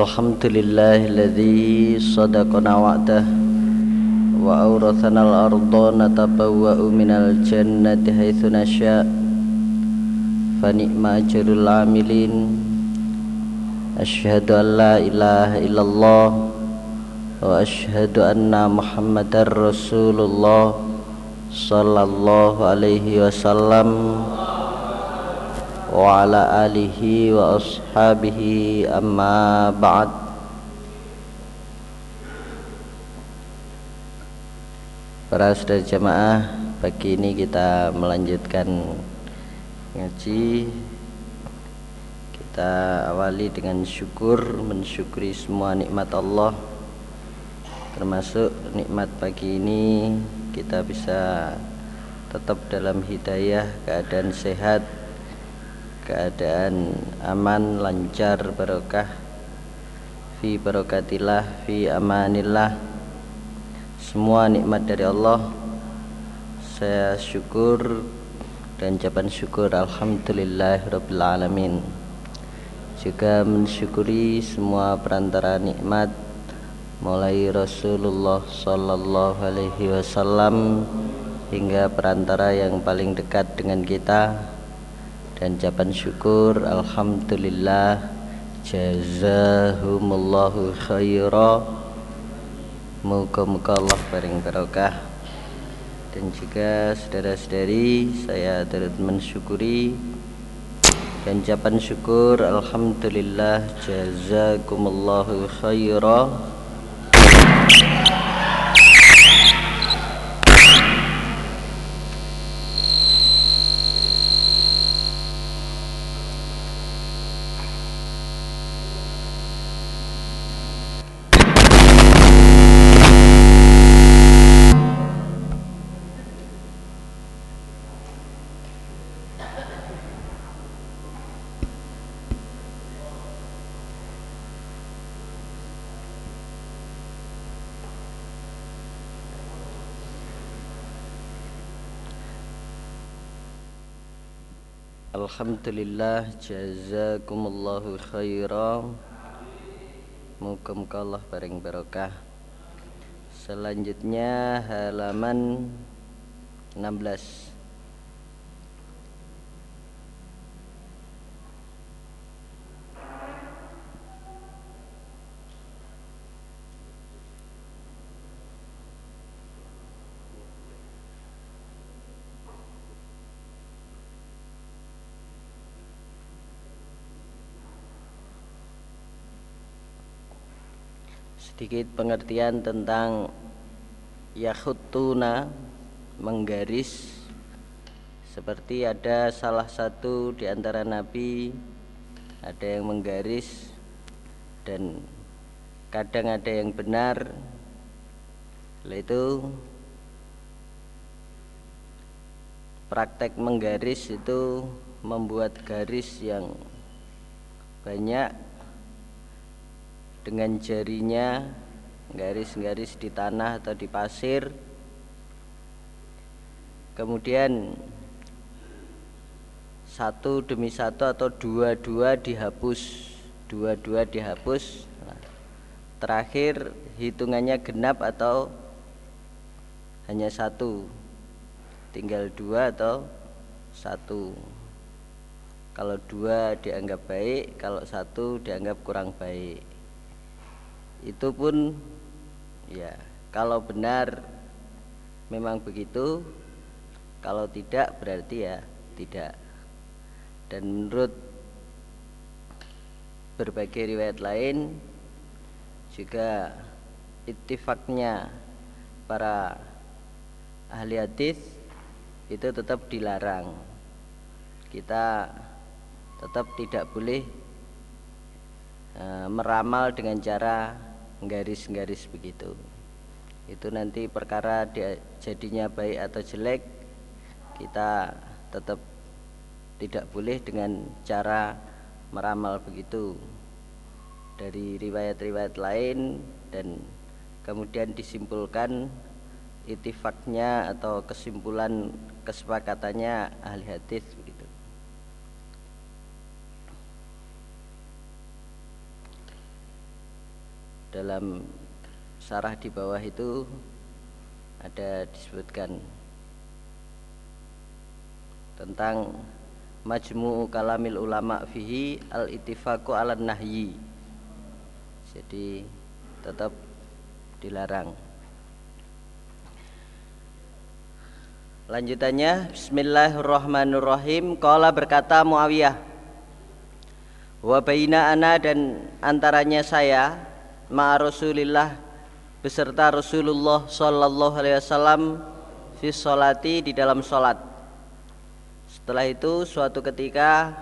الحمد لله الذي صدقنا وعده وأورثنا الأرض نتبوأ من الجنة حيث نشاء فنعم أجر العاملين أشهد أن لا إله إلا الله وأشهد أن محمد رسول الله صلى الله عليه وسلم وعلى آله وأصحابه أما بعد Para saudara jamaah Pagi ini kita melanjutkan Ngaji Kita awali dengan syukur Mensyukuri semua nikmat Allah Termasuk nikmat pagi ini Kita bisa tetap dalam hidayah Keadaan sehat keadaan aman lancar barokah. Fi barokatillah fi amanillah. Semua nikmat dari Allah. Saya syukur dan jawaban syukur alhamdulillah rabbil alamin. Juga mensyukuri semua perantara nikmat mulai Rasulullah sallallahu alaihi wasallam hingga perantara yang paling dekat dengan kita dan jawaban syukur Alhamdulillah jazahumullahu khaira muka-muka Allah paling barokah. Dan juga saudara-saudari saya turut mensyukuri. Dan jawaban syukur Alhamdulillah jazakumullahu khaira Alhamdulillah jazakumullahu khairan Muka-muka Allah bareng barokah. Selanjutnya halaman 16 sedikit pengertian tentang yakhutuna menggaris. Seperti ada salah satu di antara nabi ada yang menggaris dan kadang ada yang benar. Itu praktek menggaris itu membuat garis yang banyak dengan jarinya garis-garis di tanah atau di pasir. Kemudian satu demi satu atau dua-dua dihapus dua-dua dihapus. Terakhir hitungannya genap atau hanya satu? Tinggal dua atau satu? Kalau dua dianggap baik kalau satu dianggap kurang baik itu pun ya kalau benar memang begitu kalau tidak berarti ya tidak. Dan menurut berbagai riwayat lain juga ittifaknya para ahli hadis itu tetap dilarang. Kita tetap tidak boleh e, meramal dengan cara garis-garis begitu. Itu nanti perkara dia jadinya baik atau jelek kita tetap tidak boleh dengan cara meramal begitu. Dari riwayat-riwayat lain dan kemudian disimpulkan itifaknya atau kesimpulan kesepakatannya ahli hadis begitu. Dalam sarah di bawah itu ada disebutkan tentang majmu'u kalamil ulama fihi al ittifaqu ala nahyi. Jadi tetap dilarang. Lanjutannya Bismillahirrahmanirrahim. Qala berkata Muawiyah Wa baina ana dan antaranya saya Ma Rasulillah Beserta Rasulullah Sallallahu alaihi wasallam Fi sholati di dalam sholat. Setelah itu suatu ketika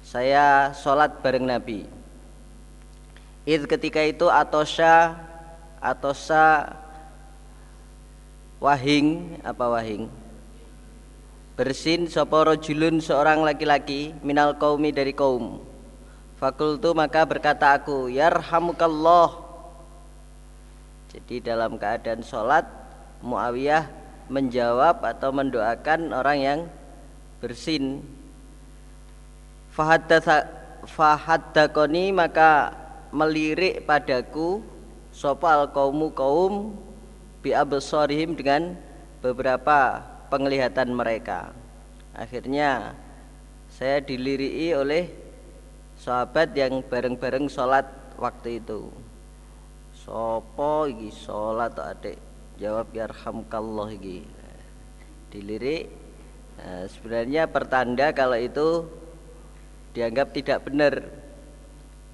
Saya sholat bareng Nabi. Id ketika itu atosha Atosa wahing apa wahing? Bersin sapa rajulun seorang laki-laki minal kaumi dari kaum fakultu maka berkata aku yarhamukallah jadi dalam keadaan sholat Muawiyah menjawab atau mendoakan orang yang bersin fahaddakoni maka melirik padaku sopal kaumu kaum bi absarihim dengan beberapa penglihatan mereka. Akhirnya saya dilirii oleh sahabat yang bareng-bareng sholat waktu itu. Sopo iki sholat adik jawab yarhamkallah iki. Dilirik nah, sebenarnya pertanda kalau itu dianggap tidak benar.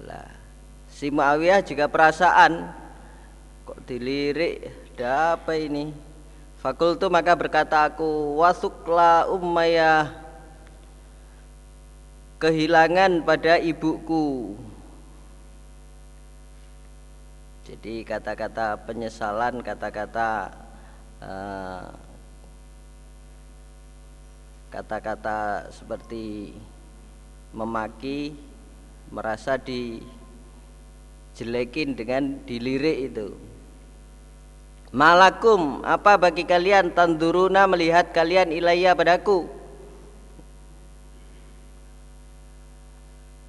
Lah, si Muawiyah juga perasaan kok dilirik ada apa ini fakultu maka berkata aku wasukla umayyah kehilangan pada ibuku. Jadi kata-kata penyesalan kata-kata uh, kata-kata seperti memaki merasa dijelekin dengan dilirik itu. Malakum apa bagi kalian? Tanduruna melihat kalian ilayya padaku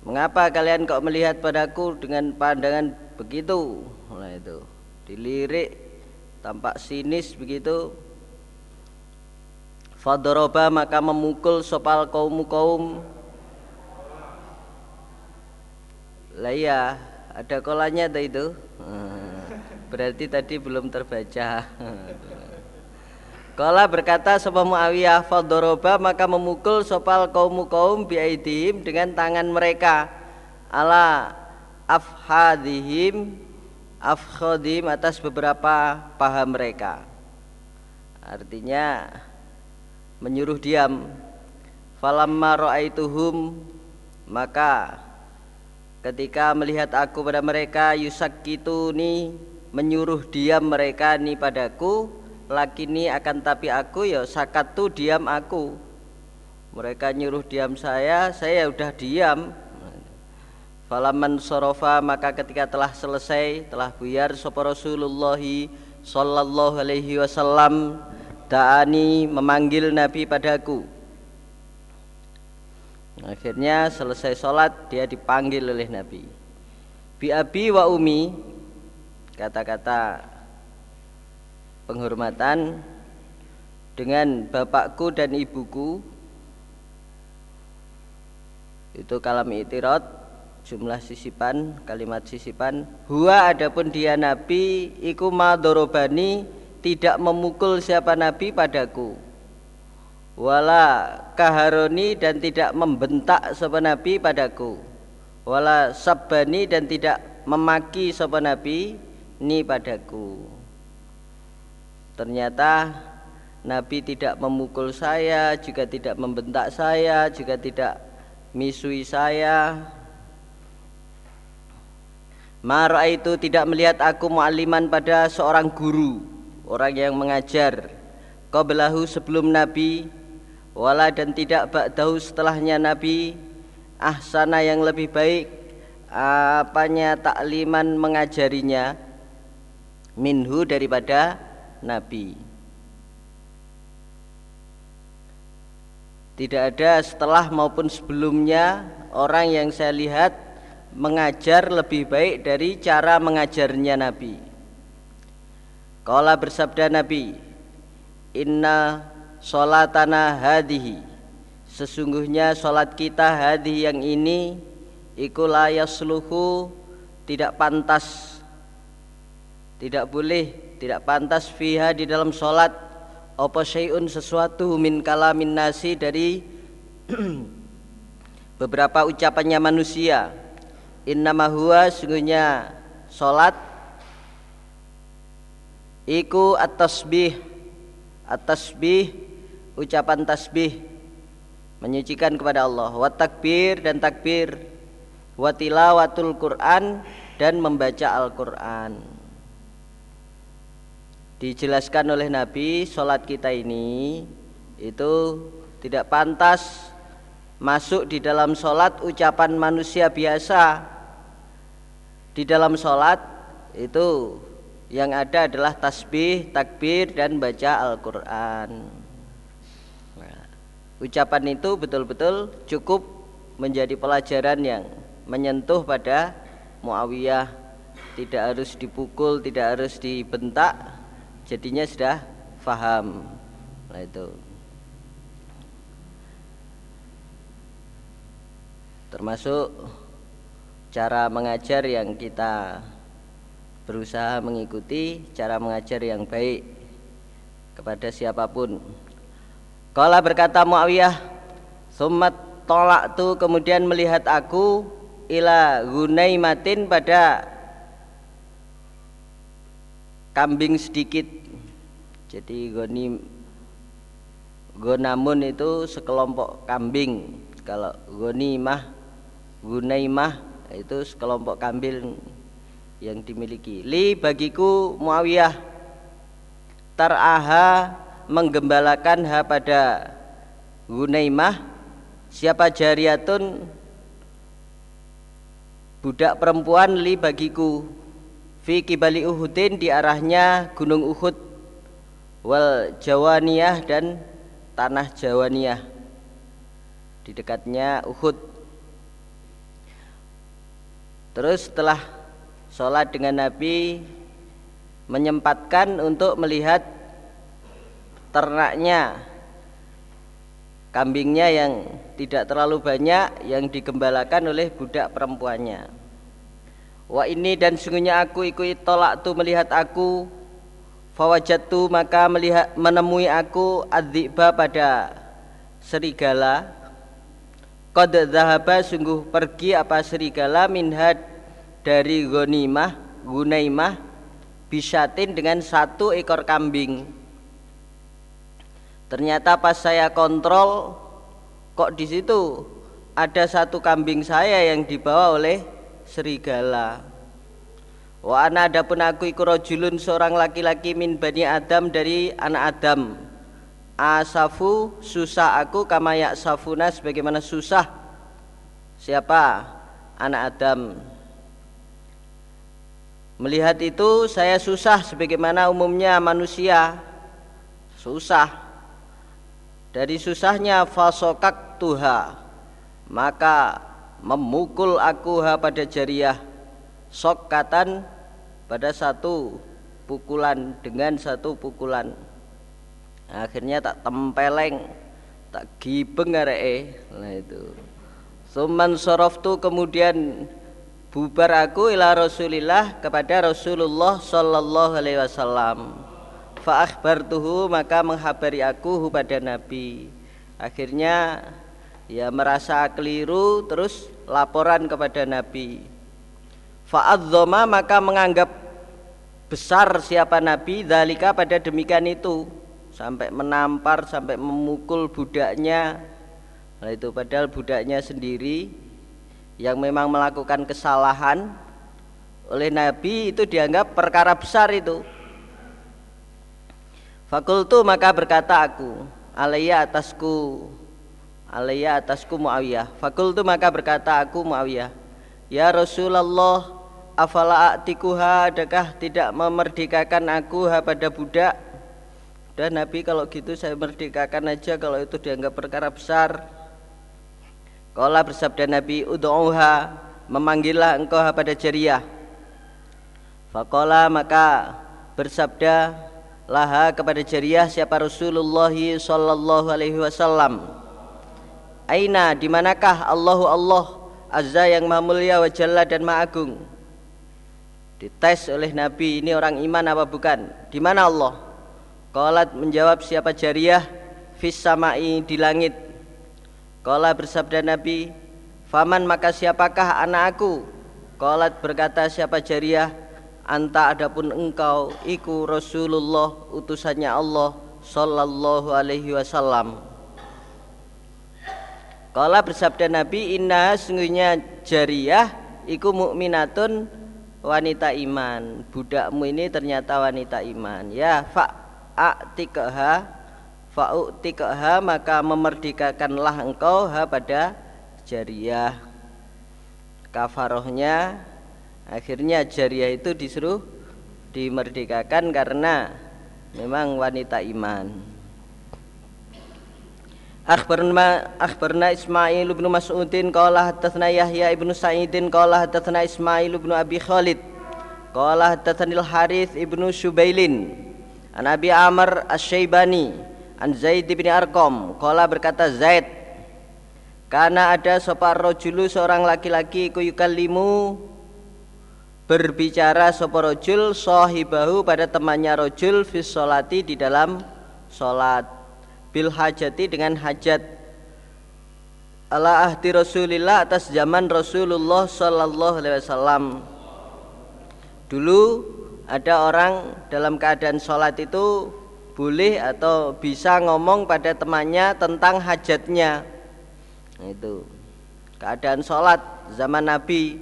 Mengapa kalian kok melihat padaku dengan pandangan begitu Nah itu dilirik tampak sinis begitu Fadoroba maka memukul sopal kaum kaum Lah iya ada kolanya itu hmm. Berarti tadi belum terbaca. Kala berkata sapa Muawiyah fadoroba maka memukul sopal kaum kaum biaidihim dengan tangan mereka ala afhadihim afkhodim atas beberapa paha mereka. Artinya menyuruh diam. Falamma ra'aituhum maka ketika melihat aku pada mereka yusakituni menyuruh diam mereka ni padaku lakini akan tapi aku ya sakatu diam aku. Mereka nyuruh diam saya saya udah diam. Falaman sorofa maka ketika telah selesai telah buyar sapa Rasulullah sallallahu alaihi wasallam Ta'ani memanggil Nabi padaku. Akhirnya selesai sholat dia dipanggil oleh Nabi. Bi abi wa umi kata-kata penghormatan dengan bapakku dan ibuku. Itu kalam itirat jumlah sisipan kalimat sisipan. Huwa adapun dia nabi iku madorobani tidak memukul siapa nabi padaku. Wala kaharoni dan tidak membentak siapa nabi padaku. Wala sabbani dan tidak memaki siapa nabi ini padaku ternyata Nabi tidak memukul saya juga tidak membentak saya juga tidak misui saya. Mara itu tidak melihat aku mu'aliman pada seorang guru Orang yang mengajar. Qablahu sebelum Nabi Wala dan tidak ba'dahu setelahnya Nabi Ahsana yang lebih baik Apanya takliman mengajarinya Minhu daripada Nabi Tidak ada setelah maupun sebelumnya Orang yang saya lihat mengajar lebih baik dari cara mengajarnya Nabi. Kala bersabda Nabi, Inna solatana hadihi Sesungguhnya solat kita hadhi yang ini Iku yasluhu tidak pantas Tidak boleh, tidak pantas fiha di dalam solat Apa syai'un sesuatu min kalamin nasi dari beberapa ucapannya manusia. Innama huwa sungguhnya salat iku at-tasbih. At-tasbih ucapan tasbih. Menyucikan kepada Allah. Wa takbir dan takbir. Wa tilawatul Quran dan membaca Al-Quran dijelaskan oleh Nabi sholat kita ini itu tidak pantas masuk di dalam sholat ucapan manusia biasa di dalam sholat itu yang ada adalah tasbih, takbir dan baca Al-Quran. Ucapan itu betul-betul cukup menjadi pelajaran yang menyentuh pada Muawiyah. Tidak harus dipukul, tidak harus dibentak, jadinya sudah faham. Nah itu. Termasuk cara mengajar yang kita berusaha mengikuti cara mengajar yang baik kepada siapa pun. Kala berkata Muawiyah, "Summat tolak tu kemudian melihat aku ila gunaimatin pada kambing sedikit. Jadi goni gonamun itu sekelompok kambing. Kalau gonimah gunaimah itu sekelompok kambing yang dimiliki li bagiku Muawiyah taraha menggembalakan ha pada Gunaimah siapa jariatun budak perempuan li bagiku fi kibali Uhudin di arahnya gunung Uhud wal Jawaniyah dan tanah Jawaniyah di dekatnya Uhud Terus setelah sholat dengan Nabi menyempatkan untuk melihat ternaknya kambingnya yang tidak terlalu banyak yang digembalakan oleh budak perempuannya. Wa ini dan sungguhnya aku ikut tolak tu melihat aku fawajatu maka melihat menemui aku adziba pada serigala Qad zahaba sungguh pergi apa serigala minhad dari gonimah gunaimah bisatin dengan satu ekor kambing. Ternyata pas saya kontrol kok di situ ada satu kambing saya yang dibawa oleh serigala. Wa ana adapun aku iku rajulun seorang laki-laki min bani Adam dari anak Adam. Asafu susah aku kama safuna sebagaimana susah siapa? Anak Adam. Melihat itu saya susah sebagaimana umumnya manusia. Susah. Dari susahnya fasokak tuha. Maka memukul aku ha pada jariah sokatan pada satu pukulan dengan satu pukulan akhirnya tak tempeleng tak gibeng areke nah itu Suman tu kemudian bubar aku ila Rasulillah kepada Rasulullah sallallahu alaihi wasallam. Fa akhbartuhu maka menghabari aku kepada Nabi. Akhirnya ya merasa keliru terus laporan kepada Nabi. Fa'adzoma maka menganggap besar siapa Nabi dalika pada demikian itu sampai menampar sampai memukul budaknya nah itu padahal budaknya sendiri yang memang melakukan kesalahan oleh Nabi itu dianggap perkara besar itu. Fakultu maka berkata aku, alaiya atasku, alaiya atasku Muawiyah. Fakultu maka berkata aku Muawiyah, ya Rasulullah, afala atikuha adakah tidak memerdekakan aku pada budak? Dan Nabi kalau gitu saya merdekakan aja kalau itu dianggap perkara besar. Kala bersabda Nabi, ud'uha, memanggillah engkau pada jariah Fakola maka bersabda laha kepada jariah siapa Rasulullah sallallahu alaihi wasallam. Aina di manakah Allahu Allah Azza yang Maha Mulia wa Jalla dan Maha Agung. Dites oleh Nabi ini orang iman apa bukan? Di mana Allah? Qalat menjawab siapa jariah fis samai di langit. Qala bersabda Nabi, "Faman maka siapakah anak aku?" Qalat berkata siapa jariah, anta adapun engkau iku Rasulullah utusannya Allah sallallahu alaihi wasallam Kala bersabda Nabi inna sungguhnya jariyah iku mukminatun wanita iman. Budakmu ini ternyata wanita iman. Ya fa a'tikaha fa'u'tikaha maka memerdekakanlah engkau ha pada jariyah kafarohnya akhirnya jariah itu disuruh dimerdekakan karena memang wanita iman Akhbarna akhbarna Ismail bin Mas'udin qala hadatsana Yahya ibnu Sa'idin qala hadatsana Ismail bin Abi Khalid qala hadatsana Al-Harits ibnu Subailin an Abi Amr Asy-Syaibani an Zaid bin Arqam qala berkata Zaid karena ada sopar rojulu seorang laki-laki kuyukallimu berbicara sapa rajul sahibahu pada temannya rajul fi sholati di dalam salat bil hajati dengan hajat ala ahdi Rasulillah atas zaman Rasulullah sallallahu alaihi wasallam dulu ada orang dalam keadaan sholat itu boleh atau bisa ngomong pada temannya tentang hajatnya nah, itu keadaan sholat zaman Nabi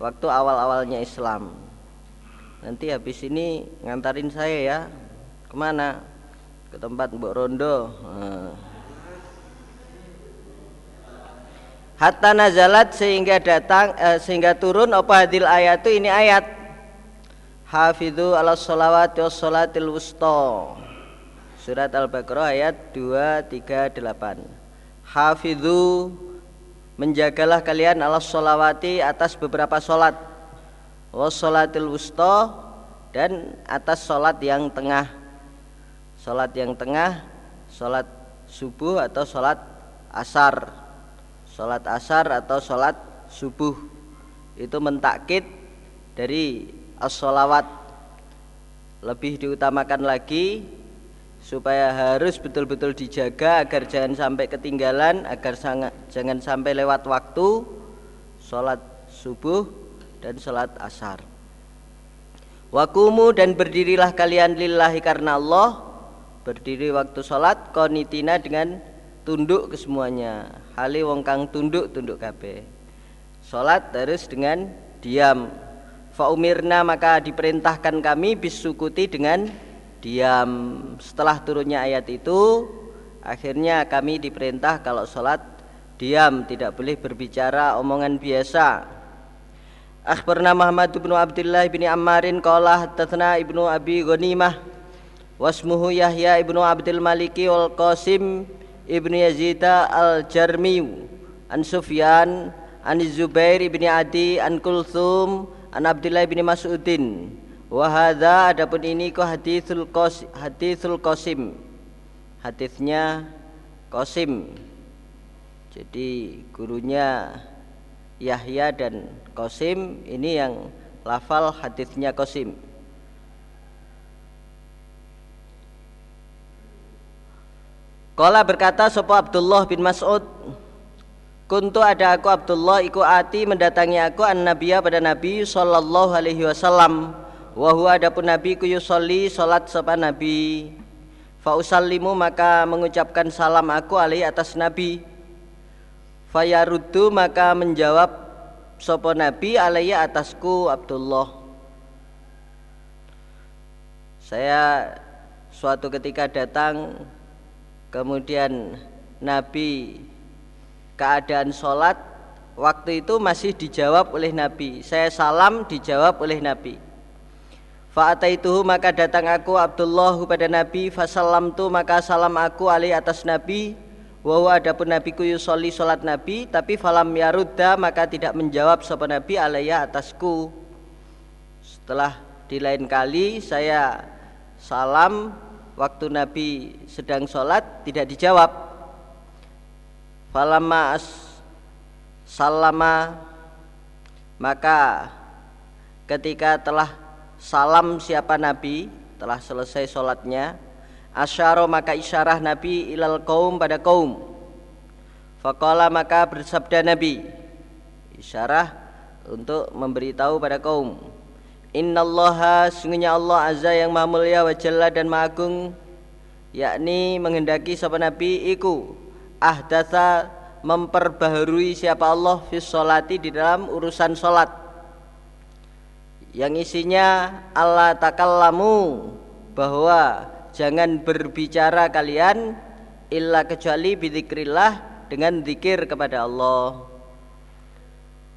waktu awal-awalnya Islam. Nanti habis ini ngantarin saya ya ke mana? Ke tempat Mbok Rondo. Hatta nazalat sehingga datang eh, sehingga turun apa hadil ayat itu? Ini ayat. Hafidhu ala salawati was salatil wusta. Surat Al-Baqarah ayat 238 Hafidhu menjagalah kalian ala sholawati atas beberapa sholat. Wassolatil wusta dan atas sholat yang tengah sholat yang tengah sholat subuh atau sholat asar. Sholat asar atau sholat subuh. Itu mentakkit dari as-sholawat. Lebih diutamakan lagi supaya harus betul-betul dijaga agar jangan sampai ketinggalan agar sangat, jangan sampai lewat waktu sholat subuh dan sholat asar. Wakumu dan berdirilah kalian lillahi karena Allah berdiri waktu sholat konitina dengan tunduk ke semuanya. Hali wong kang tunduk tunduk kabe sholat harus dengan diam. Faumirna maka diperintahkan kami bisukuti dengan diam. Setelah turunnya ayat itu akhirnya kami diperintah kalau sholat diam tidak boleh berbicara omongan biasa. Akhbarna Muhammad bin Abdullah bin Ammarin qala hadatsana Ibnu Abi Ghanimah wasmuhu Yahya ibnu Abdul Maliki wal Qasim ibnu Yazid al Jarmi an Sufyan an Zubair ibni Adi an Kulthum an Abdullah bin Mas'udin Wahada adapun ini ku hadithul qos hadithul qasim. Hadisnya Qasim. Jadi gurunya Yahya dan Qasim ini yang lafal hadisnya Qasim. Kala berkata sopo Abdullah bin Mas'ud? Kuntu ada aku Abdullah iku ati mendatangi aku an nabiya pada Nabi sallallahu alaihi wasallam. Wa huwa adapun nabi ku yusolli salat sapa nabi. Fa usallimu maka mengucapkan salam aku alaihi atas nabi. Fayaruddu maka menjawab sapa nabi alaihi atasku Abdullah. Saya suatu ketika datang kemudian Nabi keadaan sholat waktu itu masih dijawab oleh Nabi. Saya salam dijawab oleh Nabi. Fa'ataituhu maka datang aku Abdullah pada Nabi. Fasalam tu maka salam aku alih atas Nabi. Wahu adapun Nabi ku yusoli solat Nabi Tapi falam yarudda maka tidak menjawab sopan Nabi alaiya atasku. Setelah di lain kali saya salam Waktu Nabi sedang sholat tidak dijawab. Falamma as salama Maka ketika telah salam siapa Nabi telah selesai sholatnya asyara maka isyarah Nabi ilal kaum pada kaum. Faqala maka bersabda Nabi isyarah untuk memberitahu pada kaum Innallaha sungguhnya Allah azza yang maha mulia wa jalla dan maha agung yakni menghendaki sapa Nabi iku ahdatsa memperbaharui siapa Allah fis solati di dalam urusan solat yang isinya Allah takallamu bahwa jangan berbicara kalian illa kecuali bidzikrillah dengan zikir kepada Allah.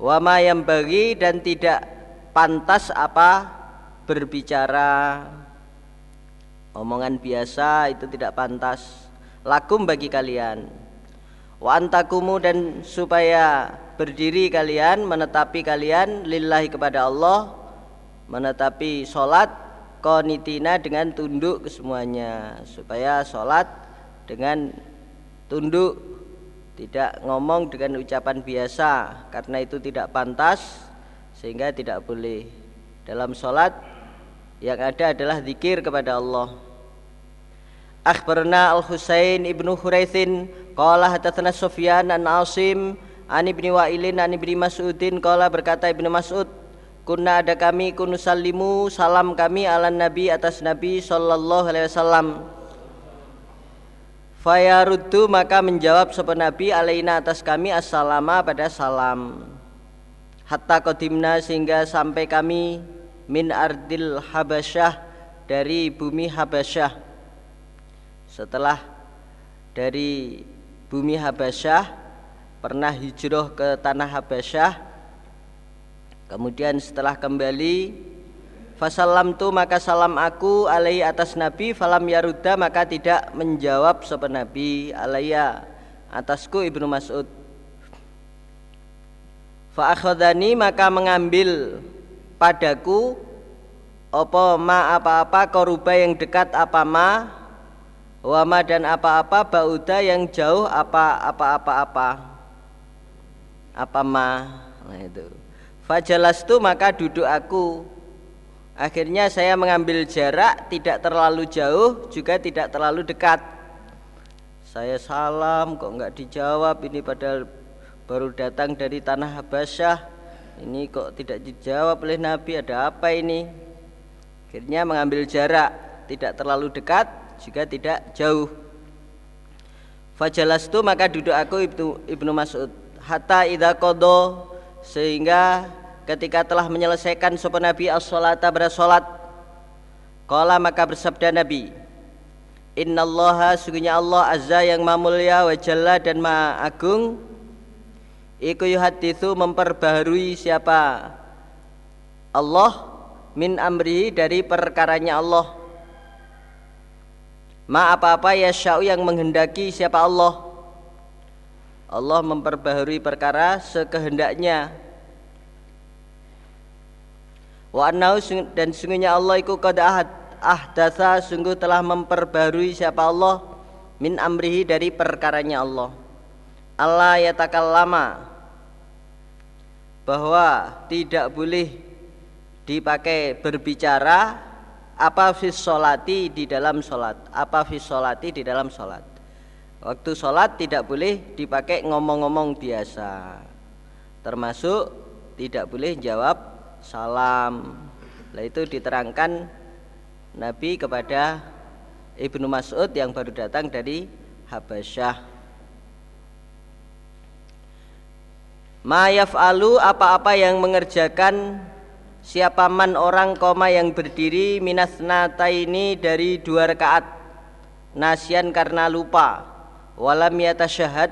Wama yang bagi dan tidak pantas apa berbicara? Omongan biasa itu tidak pantas. Lakum bagi kalian. Wa antakumu dan supaya berdiri kalian menetapi kalian lillahi kepada Allah menetapi sholat konitina dengan tunduk ke semuanya supaya sholat dengan tunduk tidak ngomong dengan ucapan biasa karena itu tidak pantas sehingga tidak boleh dalam sholat yang ada adalah zikir kepada Allah Akhbarna Al-Husain ibnu Huraithin Qala hadatsana Sufyan an Asim An ibni Wa'ilin an ibni Mas'udin Qala berkata ibnu Mas'ud Kunna ada kami kunusallimu salam kami ala nabi atas nabi sallallahu alaihi wasallam. Fayaruddu maka menjawab sapa nabi alaina atas kami assalama pada salam. Hatta kodimna sehingga sampai kami min ardil habasyah dari bumi habasyah. Setelah dari bumi habasyah pernah hijrah ke tanah habasyah. Kemudian setelah kembali Fasalam tu maka salam aku alaihi atas Nabi. Falam yaruda maka tidak menjawab sopan Nabi alaiya atasku Ibnu Mas'ud Fa'akhadani maka mengambil padaku Opo ma apa-apa koruba yang dekat apa ma Wama dan apa-apa bauda yang jauh apa apa-apa apa Apa ma? Nah itu. Fajalastu maka duduk aku. Akhirnya saya mengambil jarak Tidak terlalu jauh Juga tidak terlalu dekat. Saya salam kok nggak dijawab Ini padahal baru datang dari tanah Habasyah Ini kok tidak dijawab oleh Nabi Ada apa ini? Akhirnya mengambil jarak Tidak terlalu dekat Juga tidak jauh. Fajalastu maka duduk aku Ibnu, Ibnu Mas'ud. Hatta idha kodo sehingga ketika telah menyelesaikan sopan Nabi as-salata bersolat Kala maka bersabda Nabi Innallaha sungguhnya Allah azza yang maha mulia wa jalla dan maha Iku yuhadithu memperbaharui siapa? Allah min amrihi dari perkaranya Allah. Ma apa-apa ya sya'u yang menghendaki siapa Allah? Allah memperbaharui perkara sekehendaknya. Wa annahu dan sungguhnya Allah iku qad ahdatsa sungguh telah memperbarui siapa Allah min amrihi dari perkaranya Allah. Allah yatakallama bahwa tidak boleh dipakai berbicara apa fis di dalam solat apa fis di dalam solat Waktu sholat tidak boleh dipakai ngomong-ngomong biasa. Termasuk tidak boleh jawab salam. Nah itu diterangkan Nabi kepada Ibnu Mas'ud yang baru datang dari Habasyah Ma yaf'alu apa-apa yang mengerjakan Siapa man orang koma yang berdiri minas ini dari dua rakaat. Nasian karna lupa. Walam yatasyahad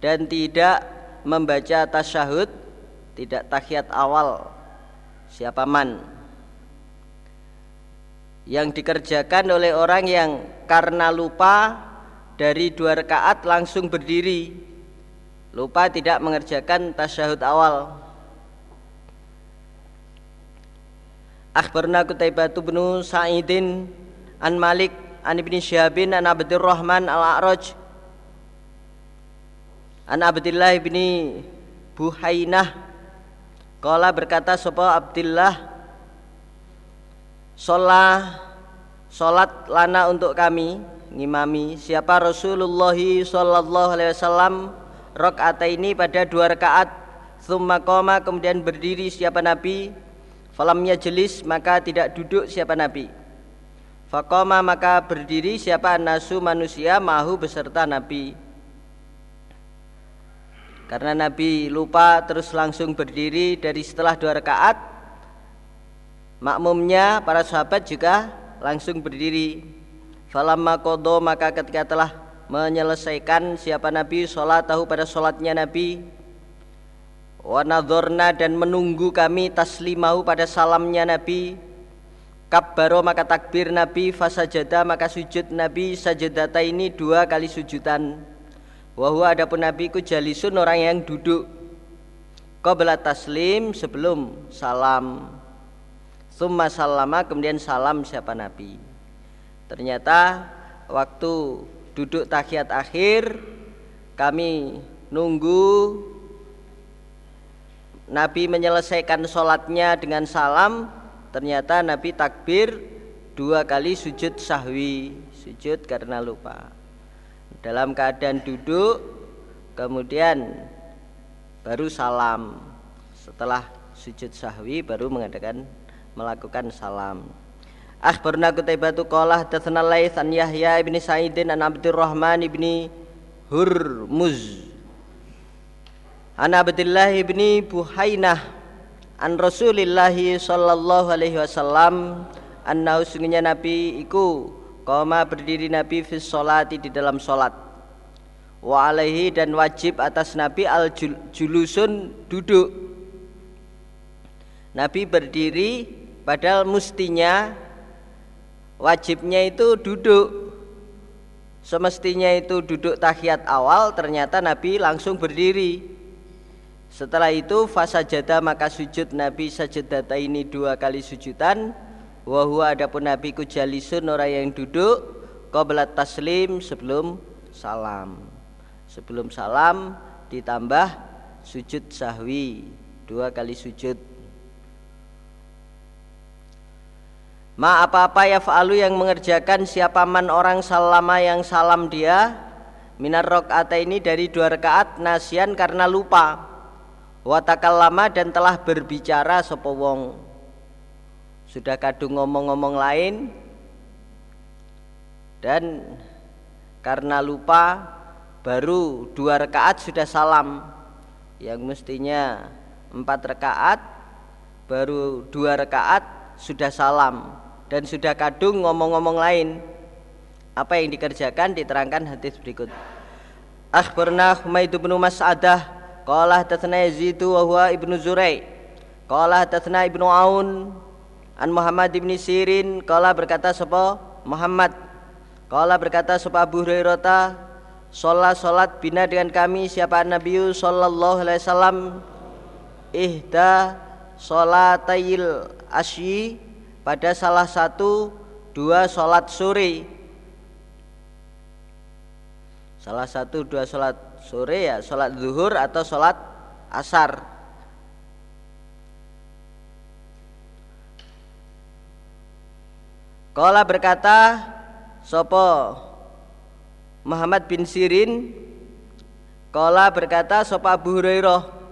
Dan tidak membaca tasyahud Tidak tahiyat awal Siapa man. Yang dikerjakan oleh orang yang karena lupa Dari dua rakaat langsung berdiri Lupa tidak mengerjakan tasyahud awal. Akhbarna Qutaibah bin Sa'idin an Malik an Ibnu Syihabin an Abdurrahman al-A'raj an Abdullah bin Buhainah Kala berkata sapa Abdullah Sholah Sholat lana untuk kami Ngimami Siapa Rasulullah Sallallahu alaihi wasallam Rokaat ini pada dua rakaat Thumma koma kemudian berdiri siapa Nabi Falamnya jelis maka tidak duduk siapa Nabi. Fakoma maka berdiri siapa nasu manusia mahu beserta Nabi. Karena Nabi lupa terus langsung berdiri dari setelah dua rakaat. Makmumnya para sahabat juga langsung berdiri. Falamma kodo maka ketika telah menyelesaikan siapa Nabi sholat tahu pada sholatnya Nabi. Wanadorna dan menunggu kami taslimahu pada salamnya Nabi. Kabbaro maka takbir Nabi Fasajada maka sujud Nabi. Sajadata ini dua kali sujudan. Wahua adapun Nabi ku jalisun orang yang duduk. Qabla taslim sebelum salam. Summa salama kemudian salam siapa Nabi. Ternyata waktu duduk tahiyat akhir Kami nunggu Nabi menyelesaikan sholatnya dengan salam. Ternyata Nabi takbir dua kali sujud sahwi. Sujud karena lupa. Dalam keadaan duduk kemudian baru salam. Setelah sujud sahwi baru mengadakan melakukan salam Akhbarna Qutaibatu qala hadatsana Laits an Yahya ibni Sa'idin an Abdurrahman ibni Hurmuz. An Abdullah ibni Buhainah An Rasulillah sallallahu alaihi wasallam Anna sungguhnya Nabi iku Koma berdiri Nabi fis solati di dalam solat Wa alaihi dan wajib atas Nabi al julusun duduk. Nabi berdiri padahal mustinya wajibnya itu duduk. Semestinya itu duduk tahiyat awal ternyata Nabi langsung berdiri. Setelah itu fasajada maka sujud. Nabi sajadata ini dua kali sujudan. Wahua adapun Nabi kujalisun orang yang duduk Qoblat taslim sebelum salam. Sebelum salam ditambah sujud sahwi. Dua kali sujud Ma apa-apa ya fa'alu yang mengerjakan siapa man orang salama yang salam dia? Minar rok'ata ini dari dua rakaat nasian karena lupa. Watakal lama dan telah berbicara sopo wong. Sudah kadung ngomong-ngomong lain. Dan karena lupa baru dua rakaat sudah salam. Yang mestinya empat rakaat baru dua rakaat sudah salam dan sudah kadung ngomong-ngomong lain apa yang dikerjakan diterangkan hadis berikut Akhbarna Humaid bin Mas'adah Qala hadatsana Yazid wa huwa Ibnu Zurai. Qala hadatsana Ibnu Aun an Muhammad ibn Sirin qala berkata sapa Muhammad qala berkata sapa Abu Hurairah Sholat sholat bina dengan kami siapa Nabi sallallahu alaihi wasallam ihda sholatayil asyi pada salah satu dua sholat sore. Salah satu dua sholat sore ya sholat zuhur atau sholat asar. Kala berkata Sopo Muhammad bin Sirin? Kala berkata Sopo Abu Hurairah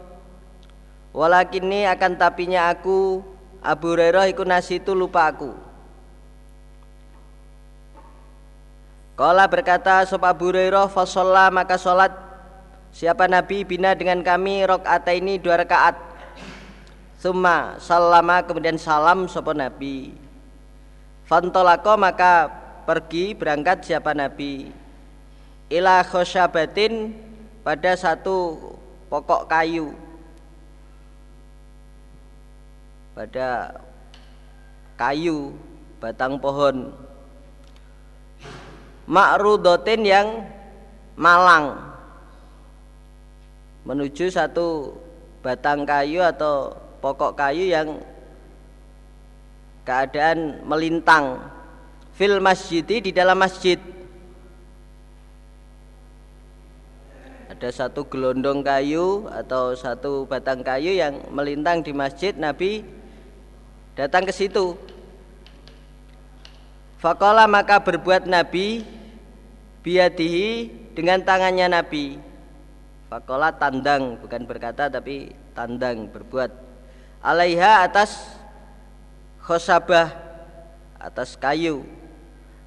Walakin ini akan tapinya aku Abu Hurairah ikut nasi itu lupa aku Kala berkata Sopo Abu Hurairah Fasolla maka sholat Siapa Nabi bina dengan kami rokaat ini dua rakaat. Summa salama kemudian salam sopo Nabi. Fantolako maka pergi berangkat siapa Nabi. Ila khosyabatin pada satu pokok kayu. Pada kayu batang pohon. Makrudotin yang malang. Menuju satu batang kayu atau pokok kayu yang keadaan melintang. Fil masjid di dalam masjid. Ada satu gelondong kayu atau satu batang kayu yang melintang di masjid. Nabi datang ke situ. Fakola maka berbuat Nabi biadihi dengan tangannya Nabi. Fakola tandang bukan berkata tapi tandang berbuat. Alaiha atas khosabah atas kayu.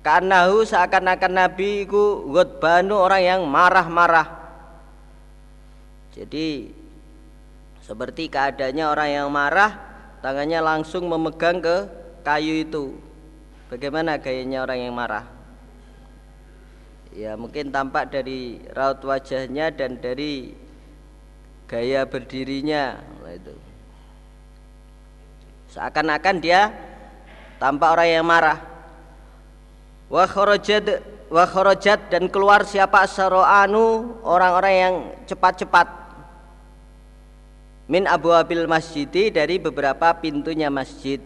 Kanahu seakan-akan nabi itu banu orang yang marah-marah. Jadi seperti keadaannya orang yang marah tangannya langsung memegang ke kayu itu. Bagaimana gayanya orang yang marah? Ya mungkin tampak dari raut wajahnya dan dari gaya berdirinya. Itu. Seakan-akan dia tampak orang yang marah. Wa kharajat dan keluar siapa? Saro'anu orang-orang yang cepat-cepat min abu abil masjidi dari beberapa pintunya masjid.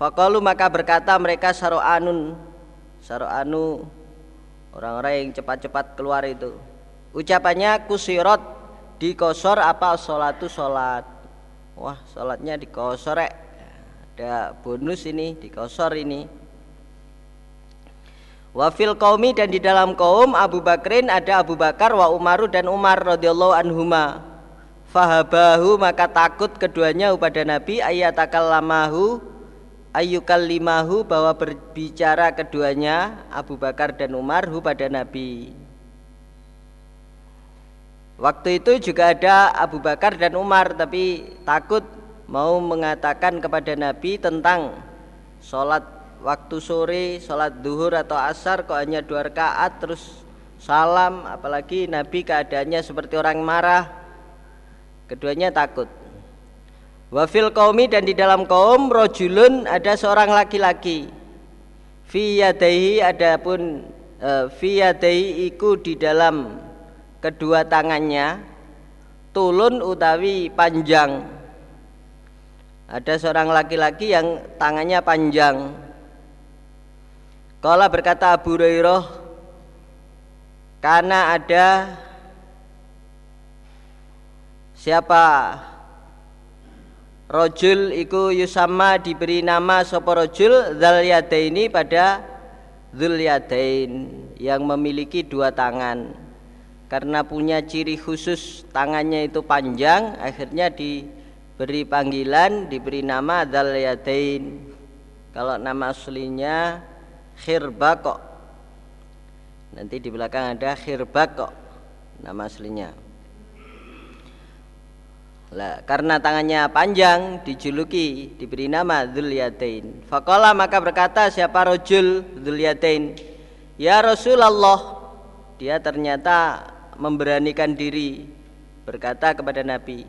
Fakalu maka berkata mereka saro'anun saro'anu orang-orang yang cepat-cepat keluar itu. Ucapannya kusirot dikosor apa solatu solat wah sholatnya dikosorek ada bonus ini dikosor ini Wafil kaumi dan di dalam kaum Abu Bakrin ada Abu Bakar wa Umaru dan Umar radhiyallahu anhuma. Fahabahu maka takut keduanya kepada Nabi ayatakallamahu limahu bahwa berbicara keduanya Abu Bakar dan Umar hu pada Nabi. Waktu itu juga ada Abu Bakar dan Umar tapi takut mau mengatakan kepada Nabi tentang sholat waktu sore, sholat duhur atau asar kok hanya dua rakaat terus salam apalagi Nabi keadaannya seperti orang marah keduanya takut. Wafil kaumi dan di dalam kaum rojulun ada seorang laki-laki. Fiyadaihi adapun uh, fiyadaihi iku di dalam kedua tangannya tulun utawi panjang. Ada seorang laki-laki yang tangannya panjang. Kala berkata Abu Hurairah karena ada siapa? Rojul iku yusama diberi nama sopo rojul? Zal yadaini pada zul yang memiliki dua tangan. Karena punya ciri khusus tangannya itu panjang akhirnya diberi panggilan diberi nama Yadain. Kalau nama aslinya Khirbaqo nanti di belakang ada Khirbaqo nama aslinya lah, karena tangannya panjang dijuluki diberi nama Dzulyatain. Faqala maka berkata siapa rojul Dzulyatain? Ya Rasulullah. Dia ternyata memberanikan diri berkata kepada Nabi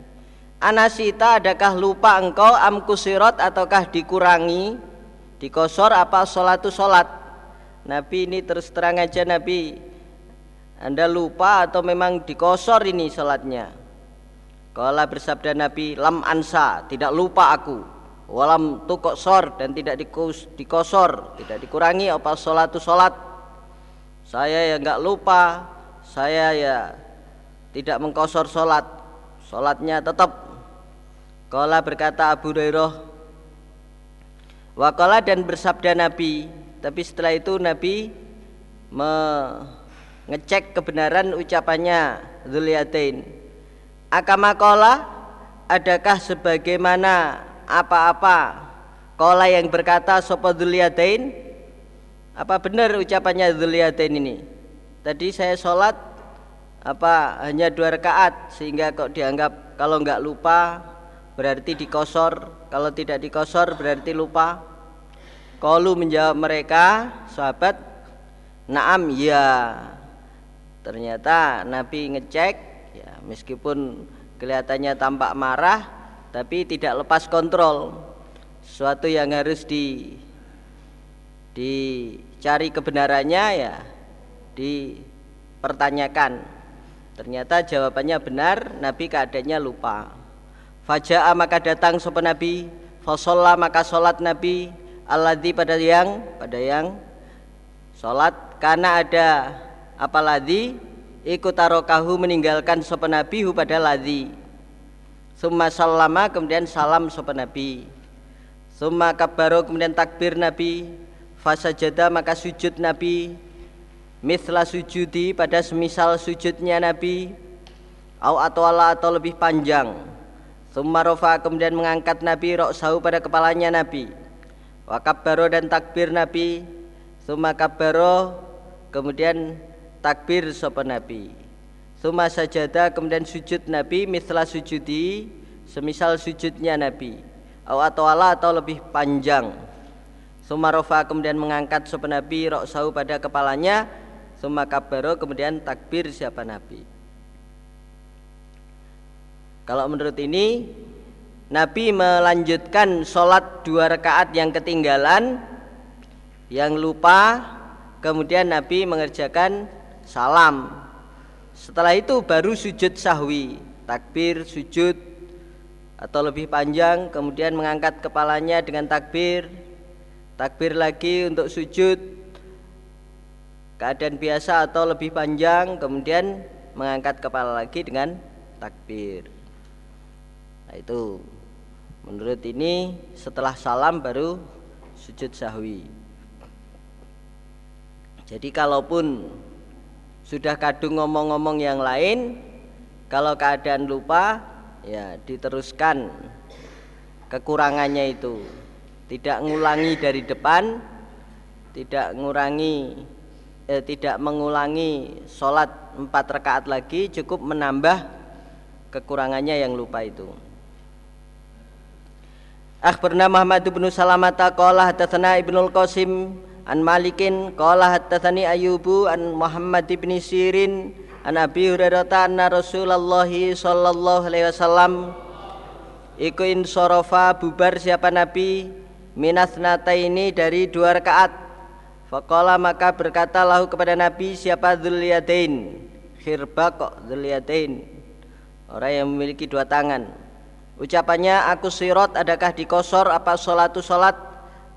Anasita adakah lupa engkau amkusirot ataukah dikurangi dikosor apa solatu solat Nabi ini terus terang aja Nabi Anda lupa atau memang dikosor ini solatnya Kala bersabda Nabi lam ansa tidak lupa aku. Walam tukosor dan tidak dikosor tidak dikurangi apa solatu solat saya ya nggak lupa saya ya tidak mengkosor sholat sholatnya tetap. Kala berkata Abu Hurairah Wakala dan bersabda Nabi Tapi setelah itu Nabi mengecek kebenaran ucapannya Zuliatain Akama kola Adakah sebagaimana apa-apa Kola yang berkata Sopo Zuliatain Apa benar ucapannya Zuliatain ini? Tadi saya sholat apa hanya dua rakaat sehingga kok dianggap kalau nggak lupa berarti dikosor. Kalau tidak dikosor berarti lupa. Kalu menjawab mereka sahabat Naam ya Ternyata Nabi ngecek meskipun kelihatannya tampak marah tapi tidak lepas kontrol. Sesuatu yang harus di dicari kebenarannya ya dipertanyakan. Ternyata jawabannya benar Nabi keadaannya lupa. Faja'a maka datang sopan Nabi. Fasolla maka sholat Nabi. Alladhi pada yang pada yang sholat karena ada apa ikut tarokahu meninggalkan sopan Nabi pada ladhi Summa salama kemudian salam sopan Nabi. Summa kabbaro kemudian takbir Nabi. Fasajada maka sujud Nabi. Mithla sujudi pada semisal sujudnya Nabi. Au atau Allah atau lebih panjang. Summa rofa kemudian mengangkat Nabi Roksahu pada kepalanya Nabi. Wakabbaro dan takbir Nabi. Summa kabbaro Kemudian takbir sopan Nabi. Summa sajada kemudian sujud Nabi Mithla sujudi Semisal sujudnya Nabi. Atau Allah atau lebih panjang. Sumarofa kemudian mengangkat sopan Nabi Roksahu pada kepalanya. Suma kabaro kemudian takbir siapa Nabi. Kalau menurut ini Nabi melanjutkan sholat dua rakaat yang ketinggalan Yang lupa Kemudian Nabi mengerjakan salam. Setelah itu baru sujud sahwi Takbir, sujud, atau lebih panjang kemudian mengangkat kepalanya dengan takbir takbir lagi untuk sujud keadaan biasa atau lebih panjang kemudian mengangkat kepala lagi dengan takbir. Nah itu. Menurut ini setelah salam baru sujud sahwi. Jadi kalaupun sudah kadung ngomong-ngomong yang lain kalau keadaan lupa ya diteruskan kekurangannya itu. Tidak ngulangi dari depan tidak ngurangi eh, tidak mengulangi sholat empat rakaat lagi cukup menambah kekurangannya yang lupa itu. Akhbarna Muhammad bin Salamata qala hadatsana Ibnul Qasim an Malikin qala hadatsani Ayyubu an Muhammad bin Sirin An Abi Hurairah anna Rasulullah sallallahu alaihi wasallam iku insorofa bubar siapa Nabi minas nata ini dari dua rakaat. Fakola maka berkata lahu kepada Nabi siapa Dzuliyadain khirbaq Dzuliyadain orang yang memiliki dua tangan. Ucapannya aku sirot adakah dikosor? Apa solatu solat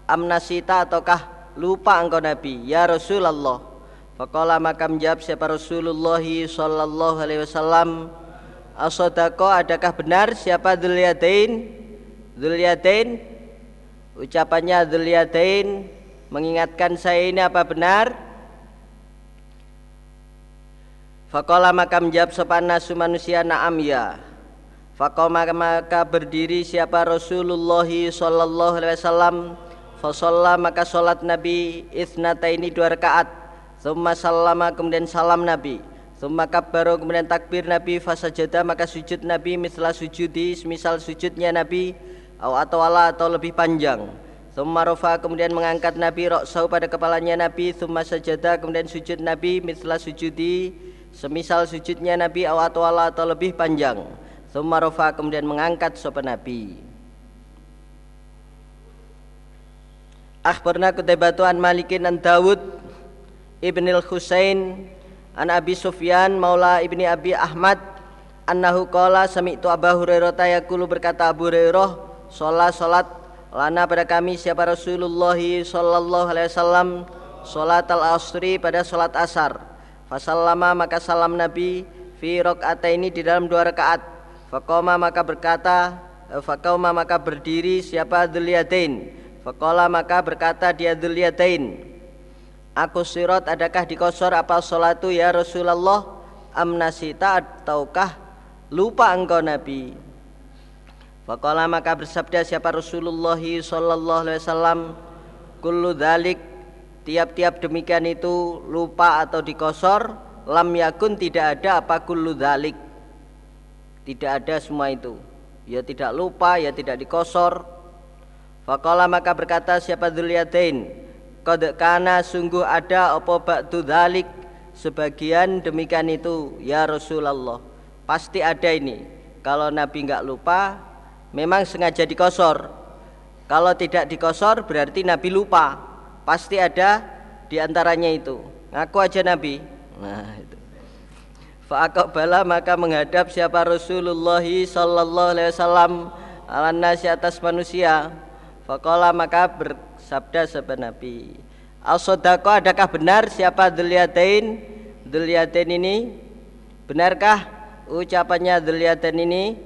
amnasita ataukah lupa engkau Nabi. Ya Rasulullah. Faqala maka menjawab siapa Rasulullah sallallahu alaihi wasallam Asodako adakah benar siapa Dzuliyadain? Dzuliyadain Ucapannya Dzuliyadain Mengingatkan saya ini apa benar? Faqala maka menjawab sopan nasu manusia na'am ya. Faqala maka berdiri siapa Rasulullah sallallahu alaihi wasallam Fasalla maka salat Nabi isnata ini dua rakaat. Summa salama kemudian salam Nabi. Summa kabbaru kemudian takbir Nabi. Fasajada maka sujud Nabi. Mislah sujudi misal sujudnya Nabi. Atau Allah atau lebih panjang. Summa rofa kemudian mengangkat Nabi. Roksau pada kepalanya Nabi. Summa sajada kemudian sujud Nabi. Mislah sujudi Semisal sujudnya Nabi. Atau Allah atau lebih panjang. Summa rofa kemudian mengangkat sopan Nabi Akhbarna kutibatu an Malikin an Dawud ibn al-Husain an Abi Sufyan maula ibni Abi Ahmad annahu qala sami'tu Abu Hurairah yaqulu berkata Abu Hurairah salat lana pada kami siapa Rasulullah sallallahu alaihi wasallam salat al-asri pada salat asar. Fasallama maka salam Nabi fi ini di dalam dua rakaat. Faqama maka berkata faqama maka berdiri siapa Dzulyatain faqala maka berkata dia Dzulyatain Aku sirat adakah dikosor apa solatu ya Rasulullah? Amnasita ataukah lupa engkau Nabi? Faqala maka bersabda siapa Rasulullah sallallahu alaihi wasallam kullu tiap-tiap demikian itu lupa atau dikosor lam yakun tidak ada apa kullu tidak ada semua itu. Ya tidak lupa ya tidak dikosor Faqala maka berkata siapa Dzulyatain Qad kana sungguh ada apa ba'du dzalik? Sebagian demikian itu ya Rasulullah pasti ada ini. Kalau Nabi nggak lupa memang sengaja dikosor. Kalau tidak dikosor berarti Nabi lupa. Pasti ada di antaranya itu. Ngaku aja Nabi. Nah itu. Fa'aqbala maka menghadap siapa? Rasulullah sallallahu alaihi wasallam ala nasi atas manusia Fakola maka bersabda sabda Nabi Al-Sodako adakah benar siapa Dhuliyatain Dhuliyatain ini Benarkah ucapannya Dhuliyatain ini?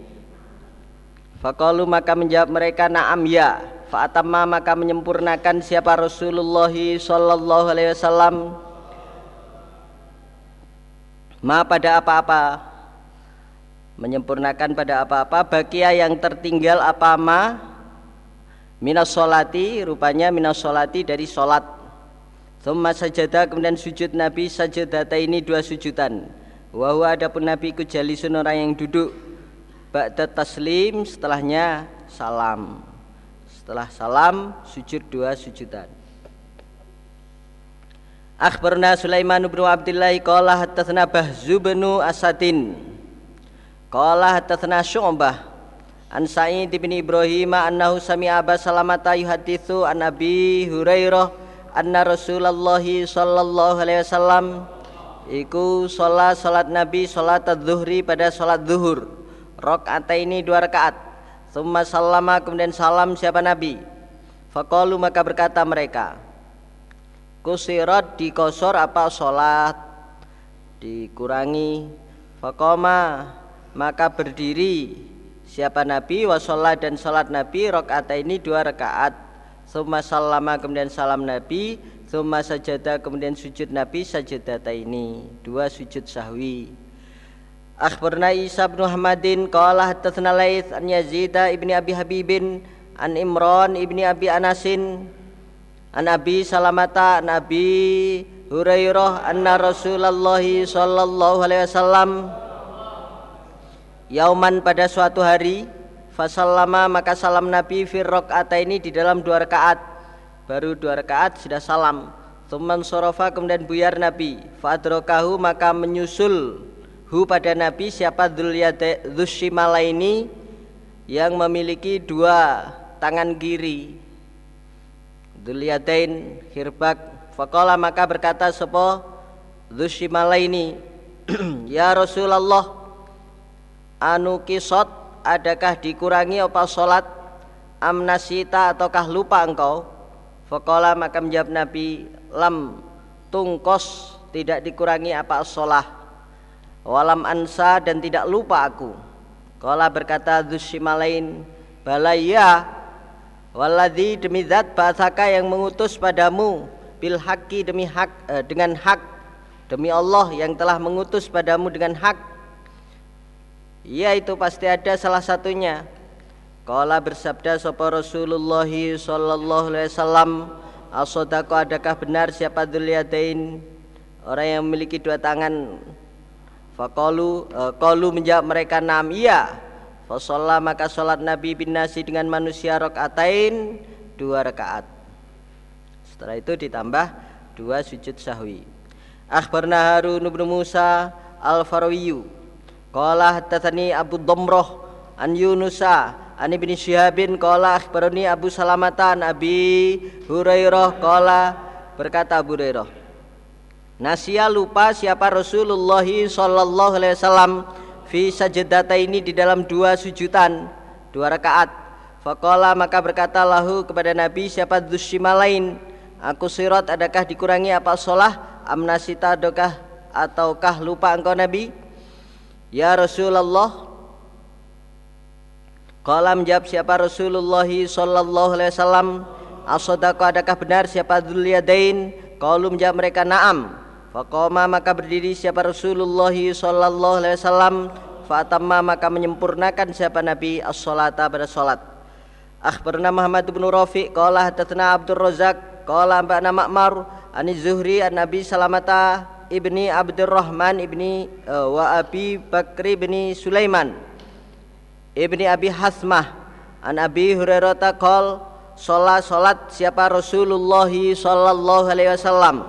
Fakolu maka menjawab mereka naam ya. Fa'atamma maka menyempurnakan siapa Rasulullah Sallallahu alaihi wasallam. Ma pada apa-apa. Menyempurnakan pada apa-apa. Bakia yang tertinggal apa ma Minas solati rupanya minas solati dari solat. Thumma sajadah kemudian sujud Nabi sajadata ini dua sujudan. Wahwa adapun Nabi ku jalisun orang yang duduk. Ba'da taslim setelahnya salam. Setelah salam sujud dua sujudan. Akhbarna Sulaiman bin Abdullah qala hadatsana Bahzu bin Asadin. Qala hadatsana Syu'bah An Sa'id bin Ibrahim annahu sami'a Aba Salamata yuhaditsu an Abi Hurairah anna Rasulullah sallallahu alaihi wasallam iku salat salat Nabi salat zuhri pada salat zuhur rakaat ini dua rakaat. Summa sallama kemudian salam siapa Nabi? Faqalu maka berkata mereka kusirat dikosor apa salat dikurangi. Faqama maka berdiri siapa Nabi wasolat dan salat Nabi rakaat ini dua rakaat. Summa salama kemudian salam Nabi. Summa sajadah kemudian sujud Nabi sajadata ini Dua sujud sahwi. Akhbarna Isa bin Muhammadin Qala hadatsana Laits an Yazid ibni Abi Habibin an Imran ibni Abi Anasin an Abi Salamata an Abi Hurairah anna Rasulullah sallallahu alaihi wasallam Yauman pada suatu hari Fasallama maka salam Nabi firrok ini di dalam dua rakaat. Baru dua rakaat sudah salam. Tuman sorofa kemudian buyar Nabi. Fadrokahu maka menyusul Hu pada Nabi siapa Dhushimala ini Yang memiliki dua tangan kiri. Dhulyadain hirbak. Fakola maka berkata Sopo Dhushimala ini Ya Rasulullah anu kisot adakah dikurangi apa salat amnasita ataukah lupa engkau? Fakola maka menjawab Nabi lam tungkos tidak dikurangi apa sholah. Walam ansa dan tidak lupa aku. Kala berkata Dzushimalain balaya waladhi demi zat bahasaka yang mengutus padamu bil haki demi hak eh, dengan hak. Demi Allah yang telah mengutus padamu dengan hak Ya itu pasti ada salah satunya. Kala bersabda sapa Rasulullah sallallahu alaihi wasallam, "Asodako adakah benar siapa dzulyatain orang yang memiliki dua tangan?" Faqalu uh, qalu menjawab mereka nam iya. Fasalla maka salat Nabi bin Nasi dengan manusia rakaatain dua rakaat. Setelah itu ditambah dua sujud sahwi. Akhbarna Harun bin Musa al-Farawiyu Qala hadatsani Abu Damrah an Yunusa an Ibnu Syihabin. Qala akhbarani Abu Salamah an Abi Hurairah. Qala berkata Abu Hurairah Nasia lupa siapa Rasulullah sallallahu alaihi wasallam fi sajadata ini di dalam dua sujudan dua rakaat. Faqala maka berkata lahu kepada Nabi siapa lain? Aku sirat adakah dikurangi apa sholah? Amnasita adakah ataukah lupa engkau Nabi Ya Rasulullah. Kala menjawab siapa Rasulullah sallallahu alaihi wasallam? Asodako adakah benar siapa Dzuliyadain Kalau menjawab mereka na'am. Faqama maka berdiri siapa Rasulullah sallallahu alaihi wasallam. Fatamma maka menyempurnakan siapa Nabi as-salata pada salat. Akhbarna Muhammad bin Rafi qala hadatsana Abdul Razak qala ambana Ma'mar ani Zuhri an Nabi salamata ibni Abdurrahman ibni uh, wa Abi Bakri ibni Sulaiman ibni Abi Hasmah. An Abi Hurairah taqol sholat sholat siapa Rasulullah sallallahu alaihi wasallam?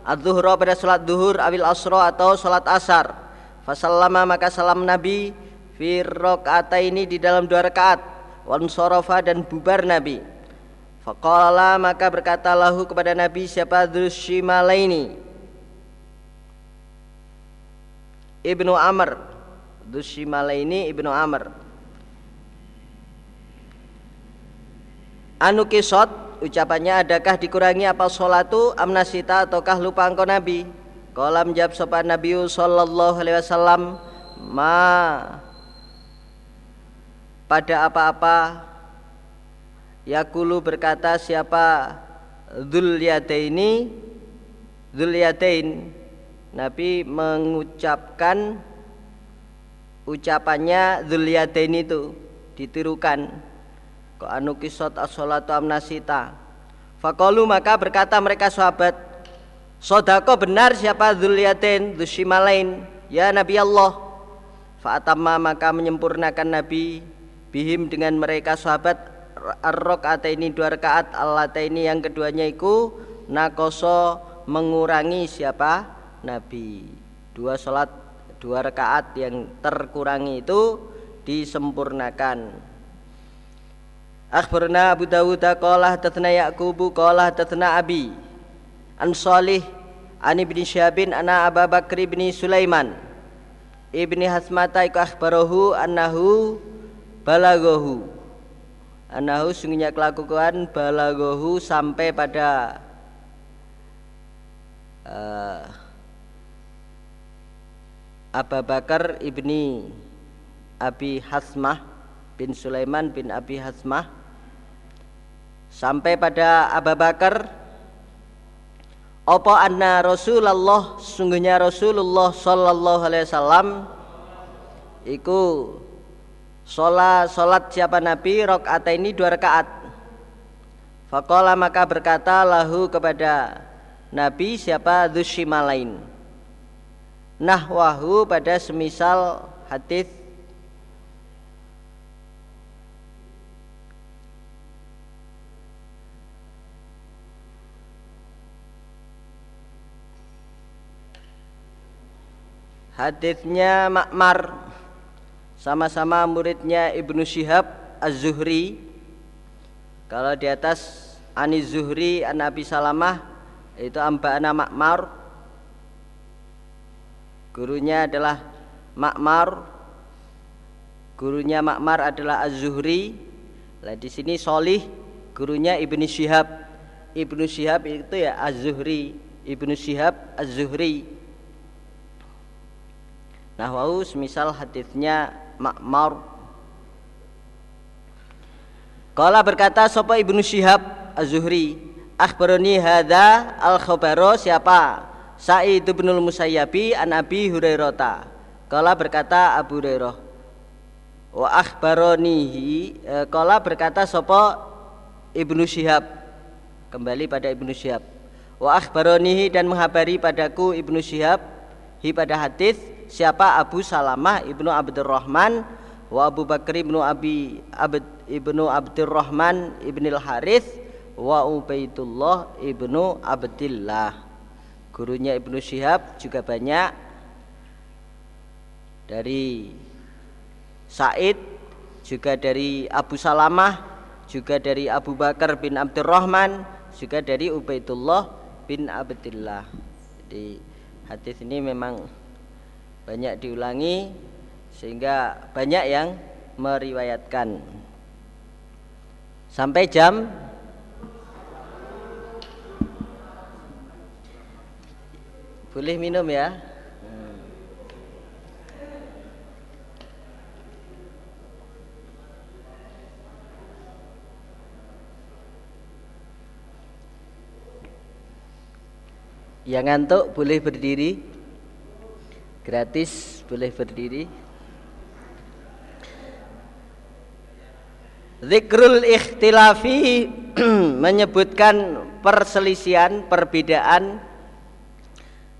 Adzuhra pada sholat duhur awil asro atau sholat asar. Fasallama maka salam Nabi fi ini di dalam dua rakaat. Wan sorofa dan bubar Nabi Faqala maka berkata lahu kepada Nabi siapa Dzushimalaini Ibnu Amr. Dushimalaini Ibnu Amr. Anu kisot ucapannya adakah dikurangi apa sholatu amnasita ataukah lupa engkau Nabi? Kolam jawab sopan Nabi sallallahu alaihi wasallam ma pada apa-apa Yakulu berkata siapa Dzulyatain Dzulyatain Nabi mengucapkan ucapannya Dzulyatain itu ditirukan. Kok anu kisot as-salatu amnasita Fakolu maka berkata mereka sahabat Sodako benar siapa Dzulyatain Dzushimalain Ya Nabi Allah. Fa'atamma maka menyempurnakan Nabi Bihim dengan mereka sahabat Ar-Rok ini dua rakaat ini yang keduanya itu Nakoso mengurangi siapa? Nabi. Dua sholat dua rakaat yang terkurangi itu disempurnakan. Akhbarna Abu Dawud qala hadatsana Yaqub qala hadatsana Abi An Salih An Ibni Syabin ana Abu Bakr bin Sulaiman. Ibni Hasmata iku akhbarahu annahu balaghahu annahu sungguhnya kelakuan balaghahu sampai pada uh, Abu Bakar ibni Abi Hasmah bin Sulaiman bin Abi Hasmah sampai pada Abu Bakar apa anna Rasulullah sungguhnya Rasulullah sallallahu alaihi wasallam iku sholat sholat siapa Nabi? Rokaat ini dua rakaat. Fakola maka berkata lahu kepada Nabi siapa Dushimalain nahwahu pada semisal hadis. Hadisnya Makmar sama-sama muridnya Ibnu Syihab Az-Zuhri. Kalau di atas Ani Zuhri an Nabi Salamah itu amba'ana Makmar. Gurunya adalah Makmar. Gurunya Makmar adalah Az-Zuhri. Lah di sini Solih gurunya Ibnu Syihab. Ibnu Syihab itu ya Az-Zuhri. Ibnu Syihab Az-Zuhri. Nah, wau semisal hadisnya Makmar Kala berkata sapa Ibnu Syihab Az-Zuhri akhbarani hadza al-khabaro siapa Sa'id bin Musayyabi an Abi Hurairah. Kala berkata Abu Hurairah. Wa akhbaronihi kala berkata sapa Ibnu Syihab. Kembali pada Ibnu Syihab. Wa akhbaronihi dan menghabari padaku Ibnu Syihab hi pada hadis siapa? Abu Salamah Ibnu Abdurrahman wa Abu Bakar Ibnu Abi Abd Ibnu Abdurrahman Ibnil Harith wa Ubaidullah Ibnu Abdillah. Gurunya Ibnu Syihab juga banyak. Dari Said juga dari Abu Salamah juga dari Abu Bakar bin Abdurrahman juga dari Ubaidullah bin Abdillah. Jadi hadis ini memang banyak diulangi sehingga banyak yang meriwayatkan sampai jam Boleh minum ya. Yang ngantuk boleh berdiri. Gratis boleh berdiri. Zikrul ikhtilafi menyebutkan perselisihan, perbedaan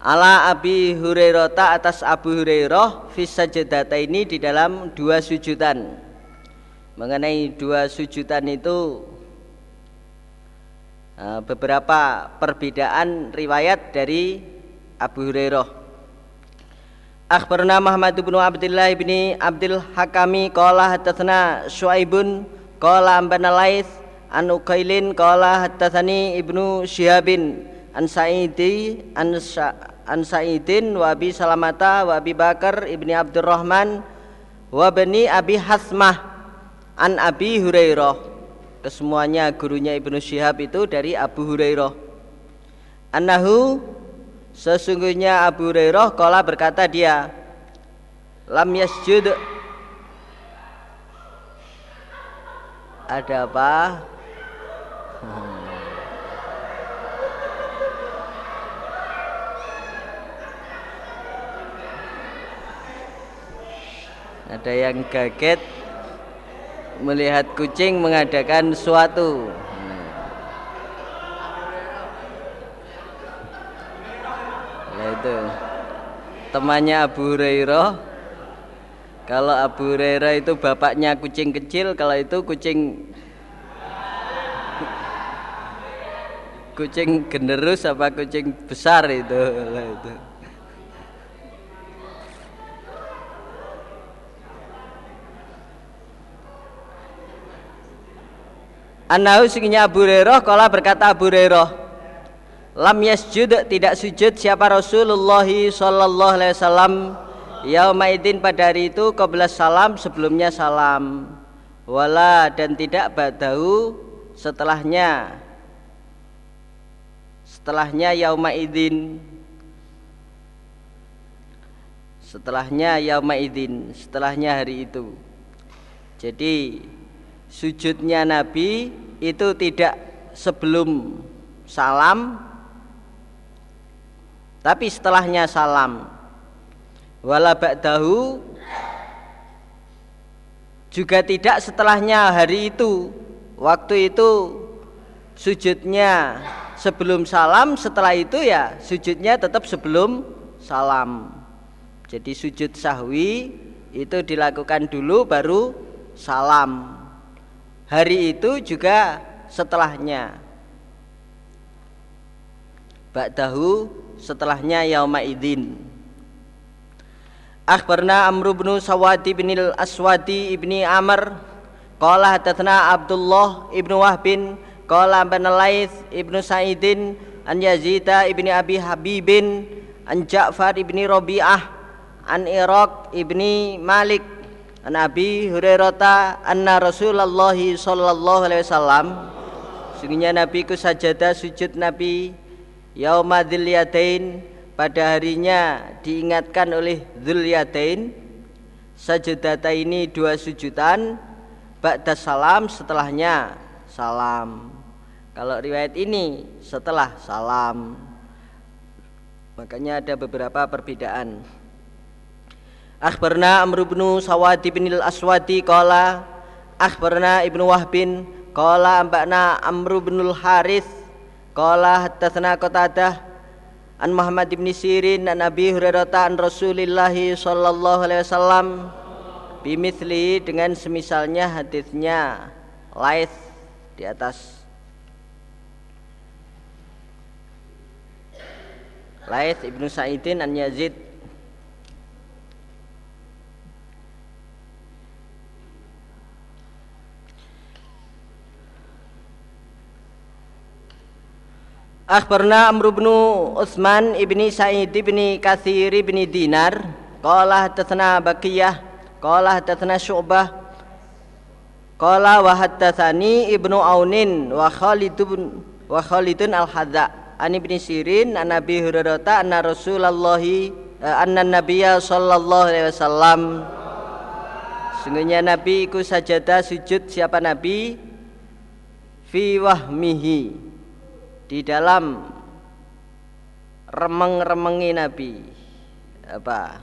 ala Abi Hurairah atas Abu Hurairah fisajadata ini di dalam dua sujudan mengenai dua sujudan itu eh, beberapa perbedaan riwayat dari Abu Hurairah Akhbarna Muhammad bin Abdullah bin Abdul Hakami qala hadatsana Syuaibun qala ambana Laits an Uqailin qala hadatsani Ibnu Syihabin an Sa'idi an an Sa'idin wa Abi Salamata wa Abi Bakar ibni Abdurrahman wa bani Abi Hasmah an Abi Hurairah. Kesemuanya gurunya Ibnu Syihab itu dari Abu Hurairah. Annahu sesungguhnya Abu Hurairah kala berkata dia lam yasjud ada apa hmm. Ada yang kaget melihat kucing mengadakan suatu. Itu temannya Abu Hurairah. Kalau Abu Hurairah itu bapaknya kucing kecil, kalau itu kucing kucing generus apa kucing besar itu. Itu. Anahu singnya Abu Hurairah kala berkata Abu Hurairah lam yasjud tidak sujud siapa Rasulullah sallallahu alaihi wasallam? Yaumaidin pada hari itu qabla salam sebelumnya salam. Wala dan tidak badahu setelahnya. Setelahnya yaumaidin. Setelahnya yaumaidin setelahnya hari itu. Jadi sujudnya Nabi itu tidak sebelum salam tapi setelahnya salam. Wala ba'dahu juga tidak setelahnya hari itu. Waktu itu sujudnya sebelum salam setelah itu ya sujudnya tetap sebelum salam. Jadi sujud sahwi itu dilakukan dulu baru salam. Hari itu juga setelahnya. Ba'dahu setelahnya yauma idin Akhbarna Amr bin Sawadi bin Al-Aswadi ibni Amr Qala hadatsana Abdullah ibnu Wahbin Qala bin Laits ibnu Sa'idin An Yazida ibni Abi Habibin An Ja'far ibni Rabi'ah An Iraq ibni Malik An Abi Hurairah anna Rasulullah sallallahu alaihi wasallam. Sungguhnya Nabi ku sajada sujud Nabi yaumadil yadain pada harinya diingatkan oleh Dzul Yadain sajadata ini dua sujudan ba'da salam setelahnya salam. Kalau riwayat ini setelah salam. Makanya ada beberapa perbedaan. Akhbarna Amr bin Sawadi bin al-Aswadi qala Akhbarna Ibnu Wahbin qala ambakna Amr bin al-Harith qala hadatsana Qatadah an Muhammad bin Sirin an Nabi Hurairah an Rasulillah sallallahu alaihi wasallam bimithli dengan semisalnya hadisnya Laith di atas. Laith Ibnu Sa'idin an Yazid Akhbarna Amr bin Utsman ibni Sa'id ibni Katsir ibni Dinar. Qala hadatsana Baqiyah qala hadatsana Syu'bah qala wa hadatsani Ibnu Aunin wa Khalid bin wa Khalidun al-Hadza. An ibni Sirin an Nabi Hurairah anna Rasulullah eh, anna Nabiyya sallallahu alaihi wasallam. Sungguhnya Nabi iku sajadah sujud siapa Nabi? Fi wahmihi di dalam remeng-remengi Nabi. Apa?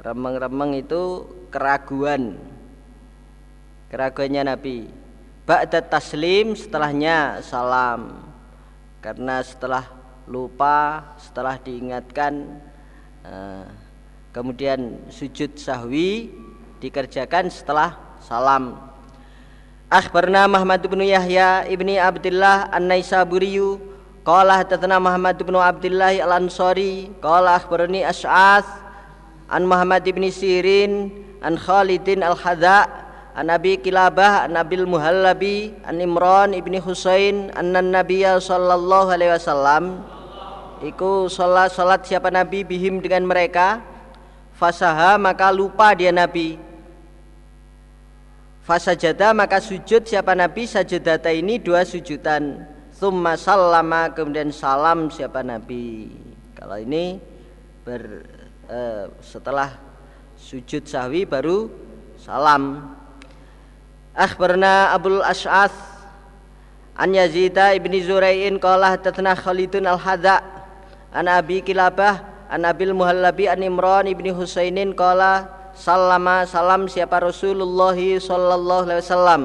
Remeng-remeng itu keraguan. Keraguannya Nabi. Ba'da taslim setelahnya salam. Karena setelah lupa setelah diingatkan uh, kemudian sujud sahwi dikerjakan setelah salam. Akhbarna Muhammad bin Yahya ibni Abdullah An-Naisaburiyu Qala hadatsana Muhammad bin Abdullah Al-Ansari qala akhbarani Ash'ath an Muhammad bin Sirin an Khalidin Al-Hadza an Abi Kilabah an Abil Muhallabi an Imran ibni Husain anna Nabiyya sallallahu alaihi wasallam iku salat salat siapa Nabi bihim dengan mereka fasaha maka lupa dia Nabi. Fasajada maka sujud siapa Nabi sajadata ini dua sujudan summa sallama kemudian salam siapa Nabi. Kalau ini ber, eh, setelah sujud sahwi baru salam. Akhbarna Abdul Ash'ath an Yazida ibni Zurai'in qala hadatsana Khalidun al-Hadza an Abi Kilabah An Abil Muhallabi An Imran ibni Husainin Kala Salama salam siapa Rasulullah Sallallahu Alaihi Wasallam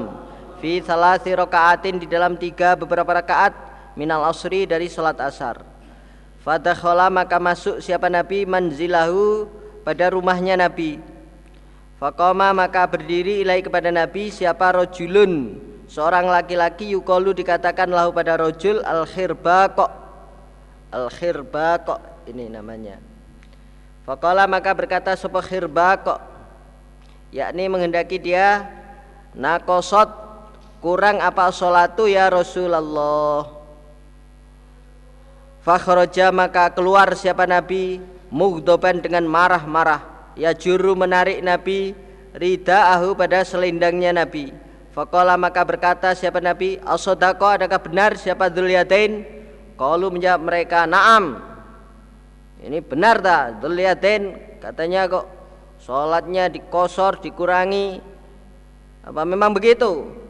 Fi salasi rakaatin di dalam tiga beberapa rakaat Minal asri dari salat asar. Fadakhala maka masuk siapa Nabi? Manzilahu pada rumahnya Nabi. Fakoma maka berdiri ilai kepada Nabi siapa rojulun? Seorang laki-laki yukolu dikatakan lahu pada rojul al-khirbaqo Al-khirbaqo ini namanya. Fakola maka berkata sapa kok? Yakni menghendaki dia nakosot kurang apa solatu ya Rasulullah? Fakhroja maka keluar siapa Nabi? Mugdoban dengan marah-marah. Ya juru menarik Nabi rida ahu pada selendangnya Nabi. Fakola maka berkata siapa Nabi? Asodako adakah benar siapa Duliatain Kalau menjawab mereka Naam. Ini benar tak Dilihatin katanya kok sholatnya dikosor dikurangi? Apa memang begitu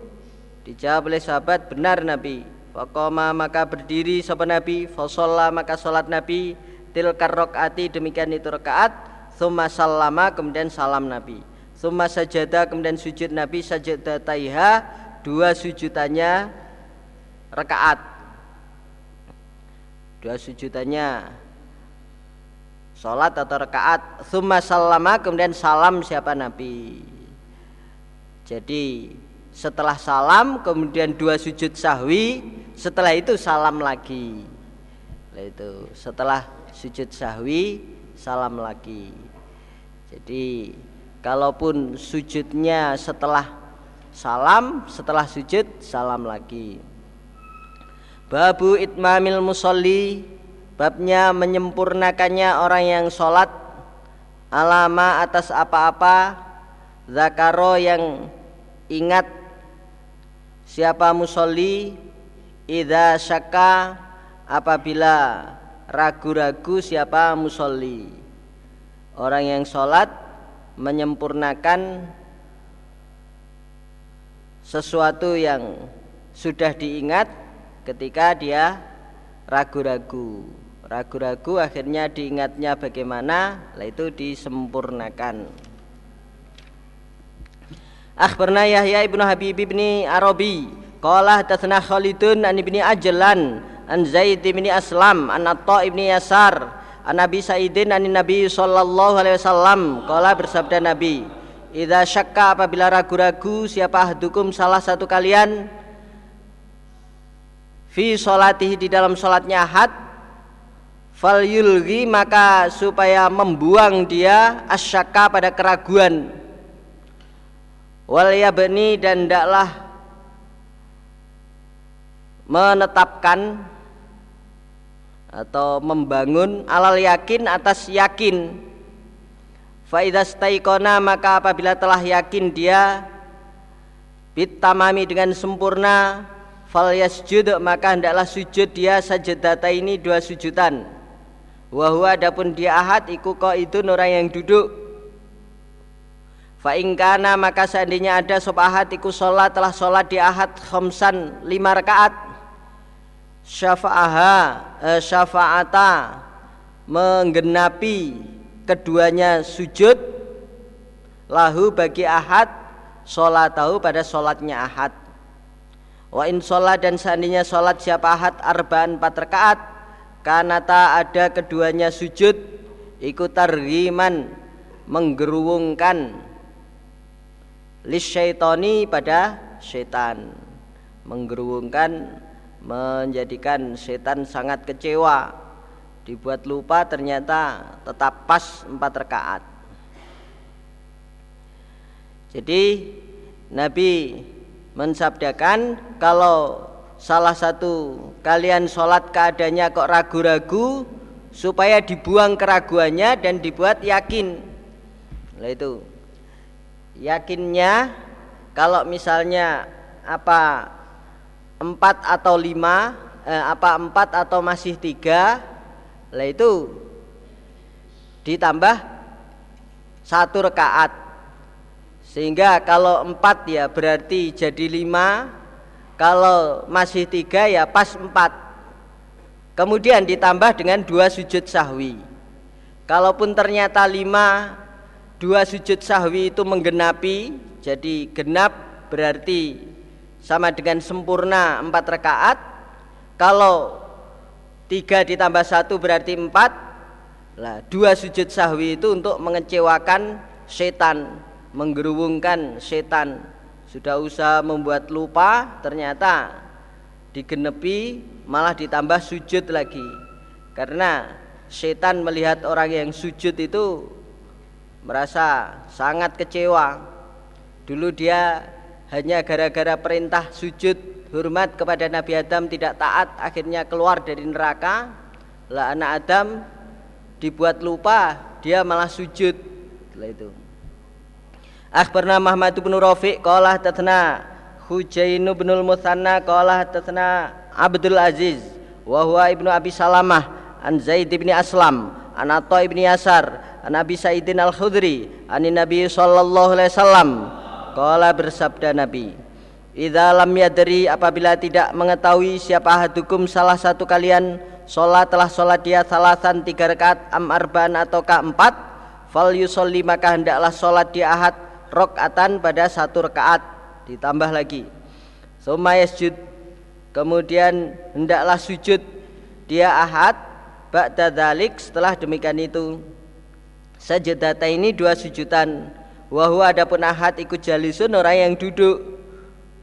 dijawab oleh sahabat benar Nabi. Fakoma maka berdiri sahabat Nabi. Fasolla maka sholat Nabi. Tilkar rokaati demikian itu rakaat Thumma salama kemudian salam Nabi. Thumma sajada kemudian sujud Nabi. Sajada taiha Dua sujudannya rakaat Dua sujudannya Sholat atau rakaat Thumma salama kemudian salam siapa Nabi. Jadi setelah salam kemudian dua sujud sahwi. Setelah itu salam lagi. Itu setelah sujud sahwi salam lagi. Jadi kalaupun sujudnya setelah salam Setelah sujud salam lagi. Babu itmamil musalli babnya menyempurnakannya orang yang sholat. Alama atas apa-apa. Zakaro yang ingat siapa musolli? Idza syaka apabila ragu-ragu siapa musolli? Orang yang sholat menyempurnakan sesuatu yang sudah diingat ketika dia ragu-ragu. Ragu-ragu akhirnya diingatnya bagaimana? Itu disempurnakan Akhbarna Yahya ibnu Habib ibni Arabi Qala hadatsana Khalidun an ibni Ajlan an Zaid ibni Aslam an Atta ibni Yasar an Nabi Sa'idin an Nabi sallallahu alaihi wasallam qala bersabda Nabi Idza syakka apabila ragu-ragu siapa ahdukum salah satu kalian fi solatihi di dalam solatnya ahad fal yulgi maka supaya membuang dia asyaka pada keraguan wal yabni dan ndaklah menetapkan atau membangun alal yakin atas yakin. Faidastaikona maka apabila telah yakin dia bitamami dengan sempurna fal yasjud maka hendaklah sujud dia sajadata ini dua sujudan. Wahwa adapun dia ahad iku kok itu orang yang duduk Fa ingkana maka seandainya ada sop ahad iku sholat telah sholat di ahad khamsan lima rakaat. Syafa'aha eh, syafa'ata menggenapi keduanya sujud lahu bagi ahad sholat tahu pada sholatnya ahad. Wa in sholat dan seandainya sholat siapa ahad arbaan empat rakaat kanata ada keduanya sujud ikut tarhiman menggerungkan lisyaitoni pada setan. Menggerungkan menjadikan setan sangat kecewa. Dibuat lupa ternyata tetap pas empat rakaat. Jadi Nabi mensabdakan kalau salah satu kalian sholat keadaannya kok ragu-ragu supaya dibuang keraguannya dan dibuat yakin. Nah itu yakinnya kalau misalnya apa empat atau lima eh, apa empat atau masih tiga lah itu ditambah satu rekaat. Sehingga kalau empat ya berarti jadi lima kalau masih tiga ya pas empat. Kemudian ditambah dengan dua sujud sahwi. Kalaupun ternyata lima dua sujud sahwi itu menggenapi jadi genap berarti sama dengan sempurna empat rakaat. Kalau tiga ditambah satu berarti empat. Lah dua sujud sahwi itu untuk mengecewakan setan menggerubungkan setan. Sudah usaha membuat lupa ternyata digenepi malah ditambah sujud lagi. Karena setan melihat orang yang sujud itu merasa sangat kecewa. Dulu dia hanya gara-gara perintah sujud hormat kepada Nabi Adam tidak taat akhirnya keluar dari neraka. Lah anak Adam dibuat lupa dia malah sujud. Lah itu. Akhbarna Muhammad bin Rafiq qala tatna Hujain bin Musanna qala tatna Abdul Aziz wa huwa ibnu Abi Salamah an Zaid bin Aslam an Atha bin Yasar an Abi Sa'idin Al-Khudri an Nabi sallallahu alaihi wasallam Kala bersabda Nabi Idza lam yadri apabila tidak mengetahui siapa hadukum salah satu kalian Sholat telah sholat dia salasan tiga rakaat am arbaan atau keempat Fal yusolli maka hendaklah sholat dia ahad rokatan pada satu rakaat. Ditambah lagi Suma yasjud Kemudian hendaklah sujud dia ahad Ba'da dalik setelah demikian itu Sajadata ini dua sujudan Wahyu adapun ahad ikut jalisun orang yang duduk.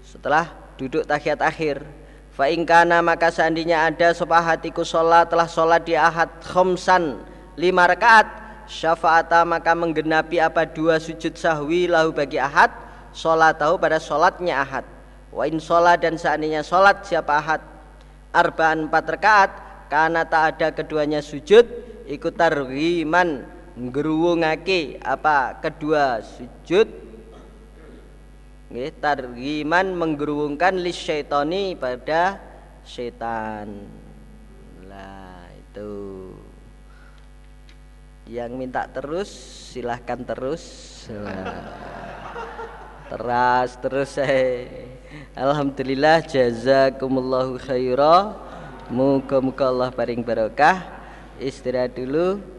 Setelah duduk tahiyat akhir. Fa ingkana maka seandainya ada sopahat ikut sholat telah sholat di ahad khomsan lima rakaat syafaata maka menggenapi apa dua sujud sahwi lahu bagi ahad sholat tahu pada sholatnya ahad. Wa in sholat dan seandainya sholat siapa ahad? Arbaan empat rakaat karena tak ada keduanya sujud ikut tarwiman ngruwungake apa? Kedua sujud. Nggih targiman menggerungkan li syaitani pada setan lah itu. Yang minta terus silahkan terus. Teras terus saya Alhamdulillah jazakumullahu khaira muka-muka Allah paring barokah. Istirahat dulu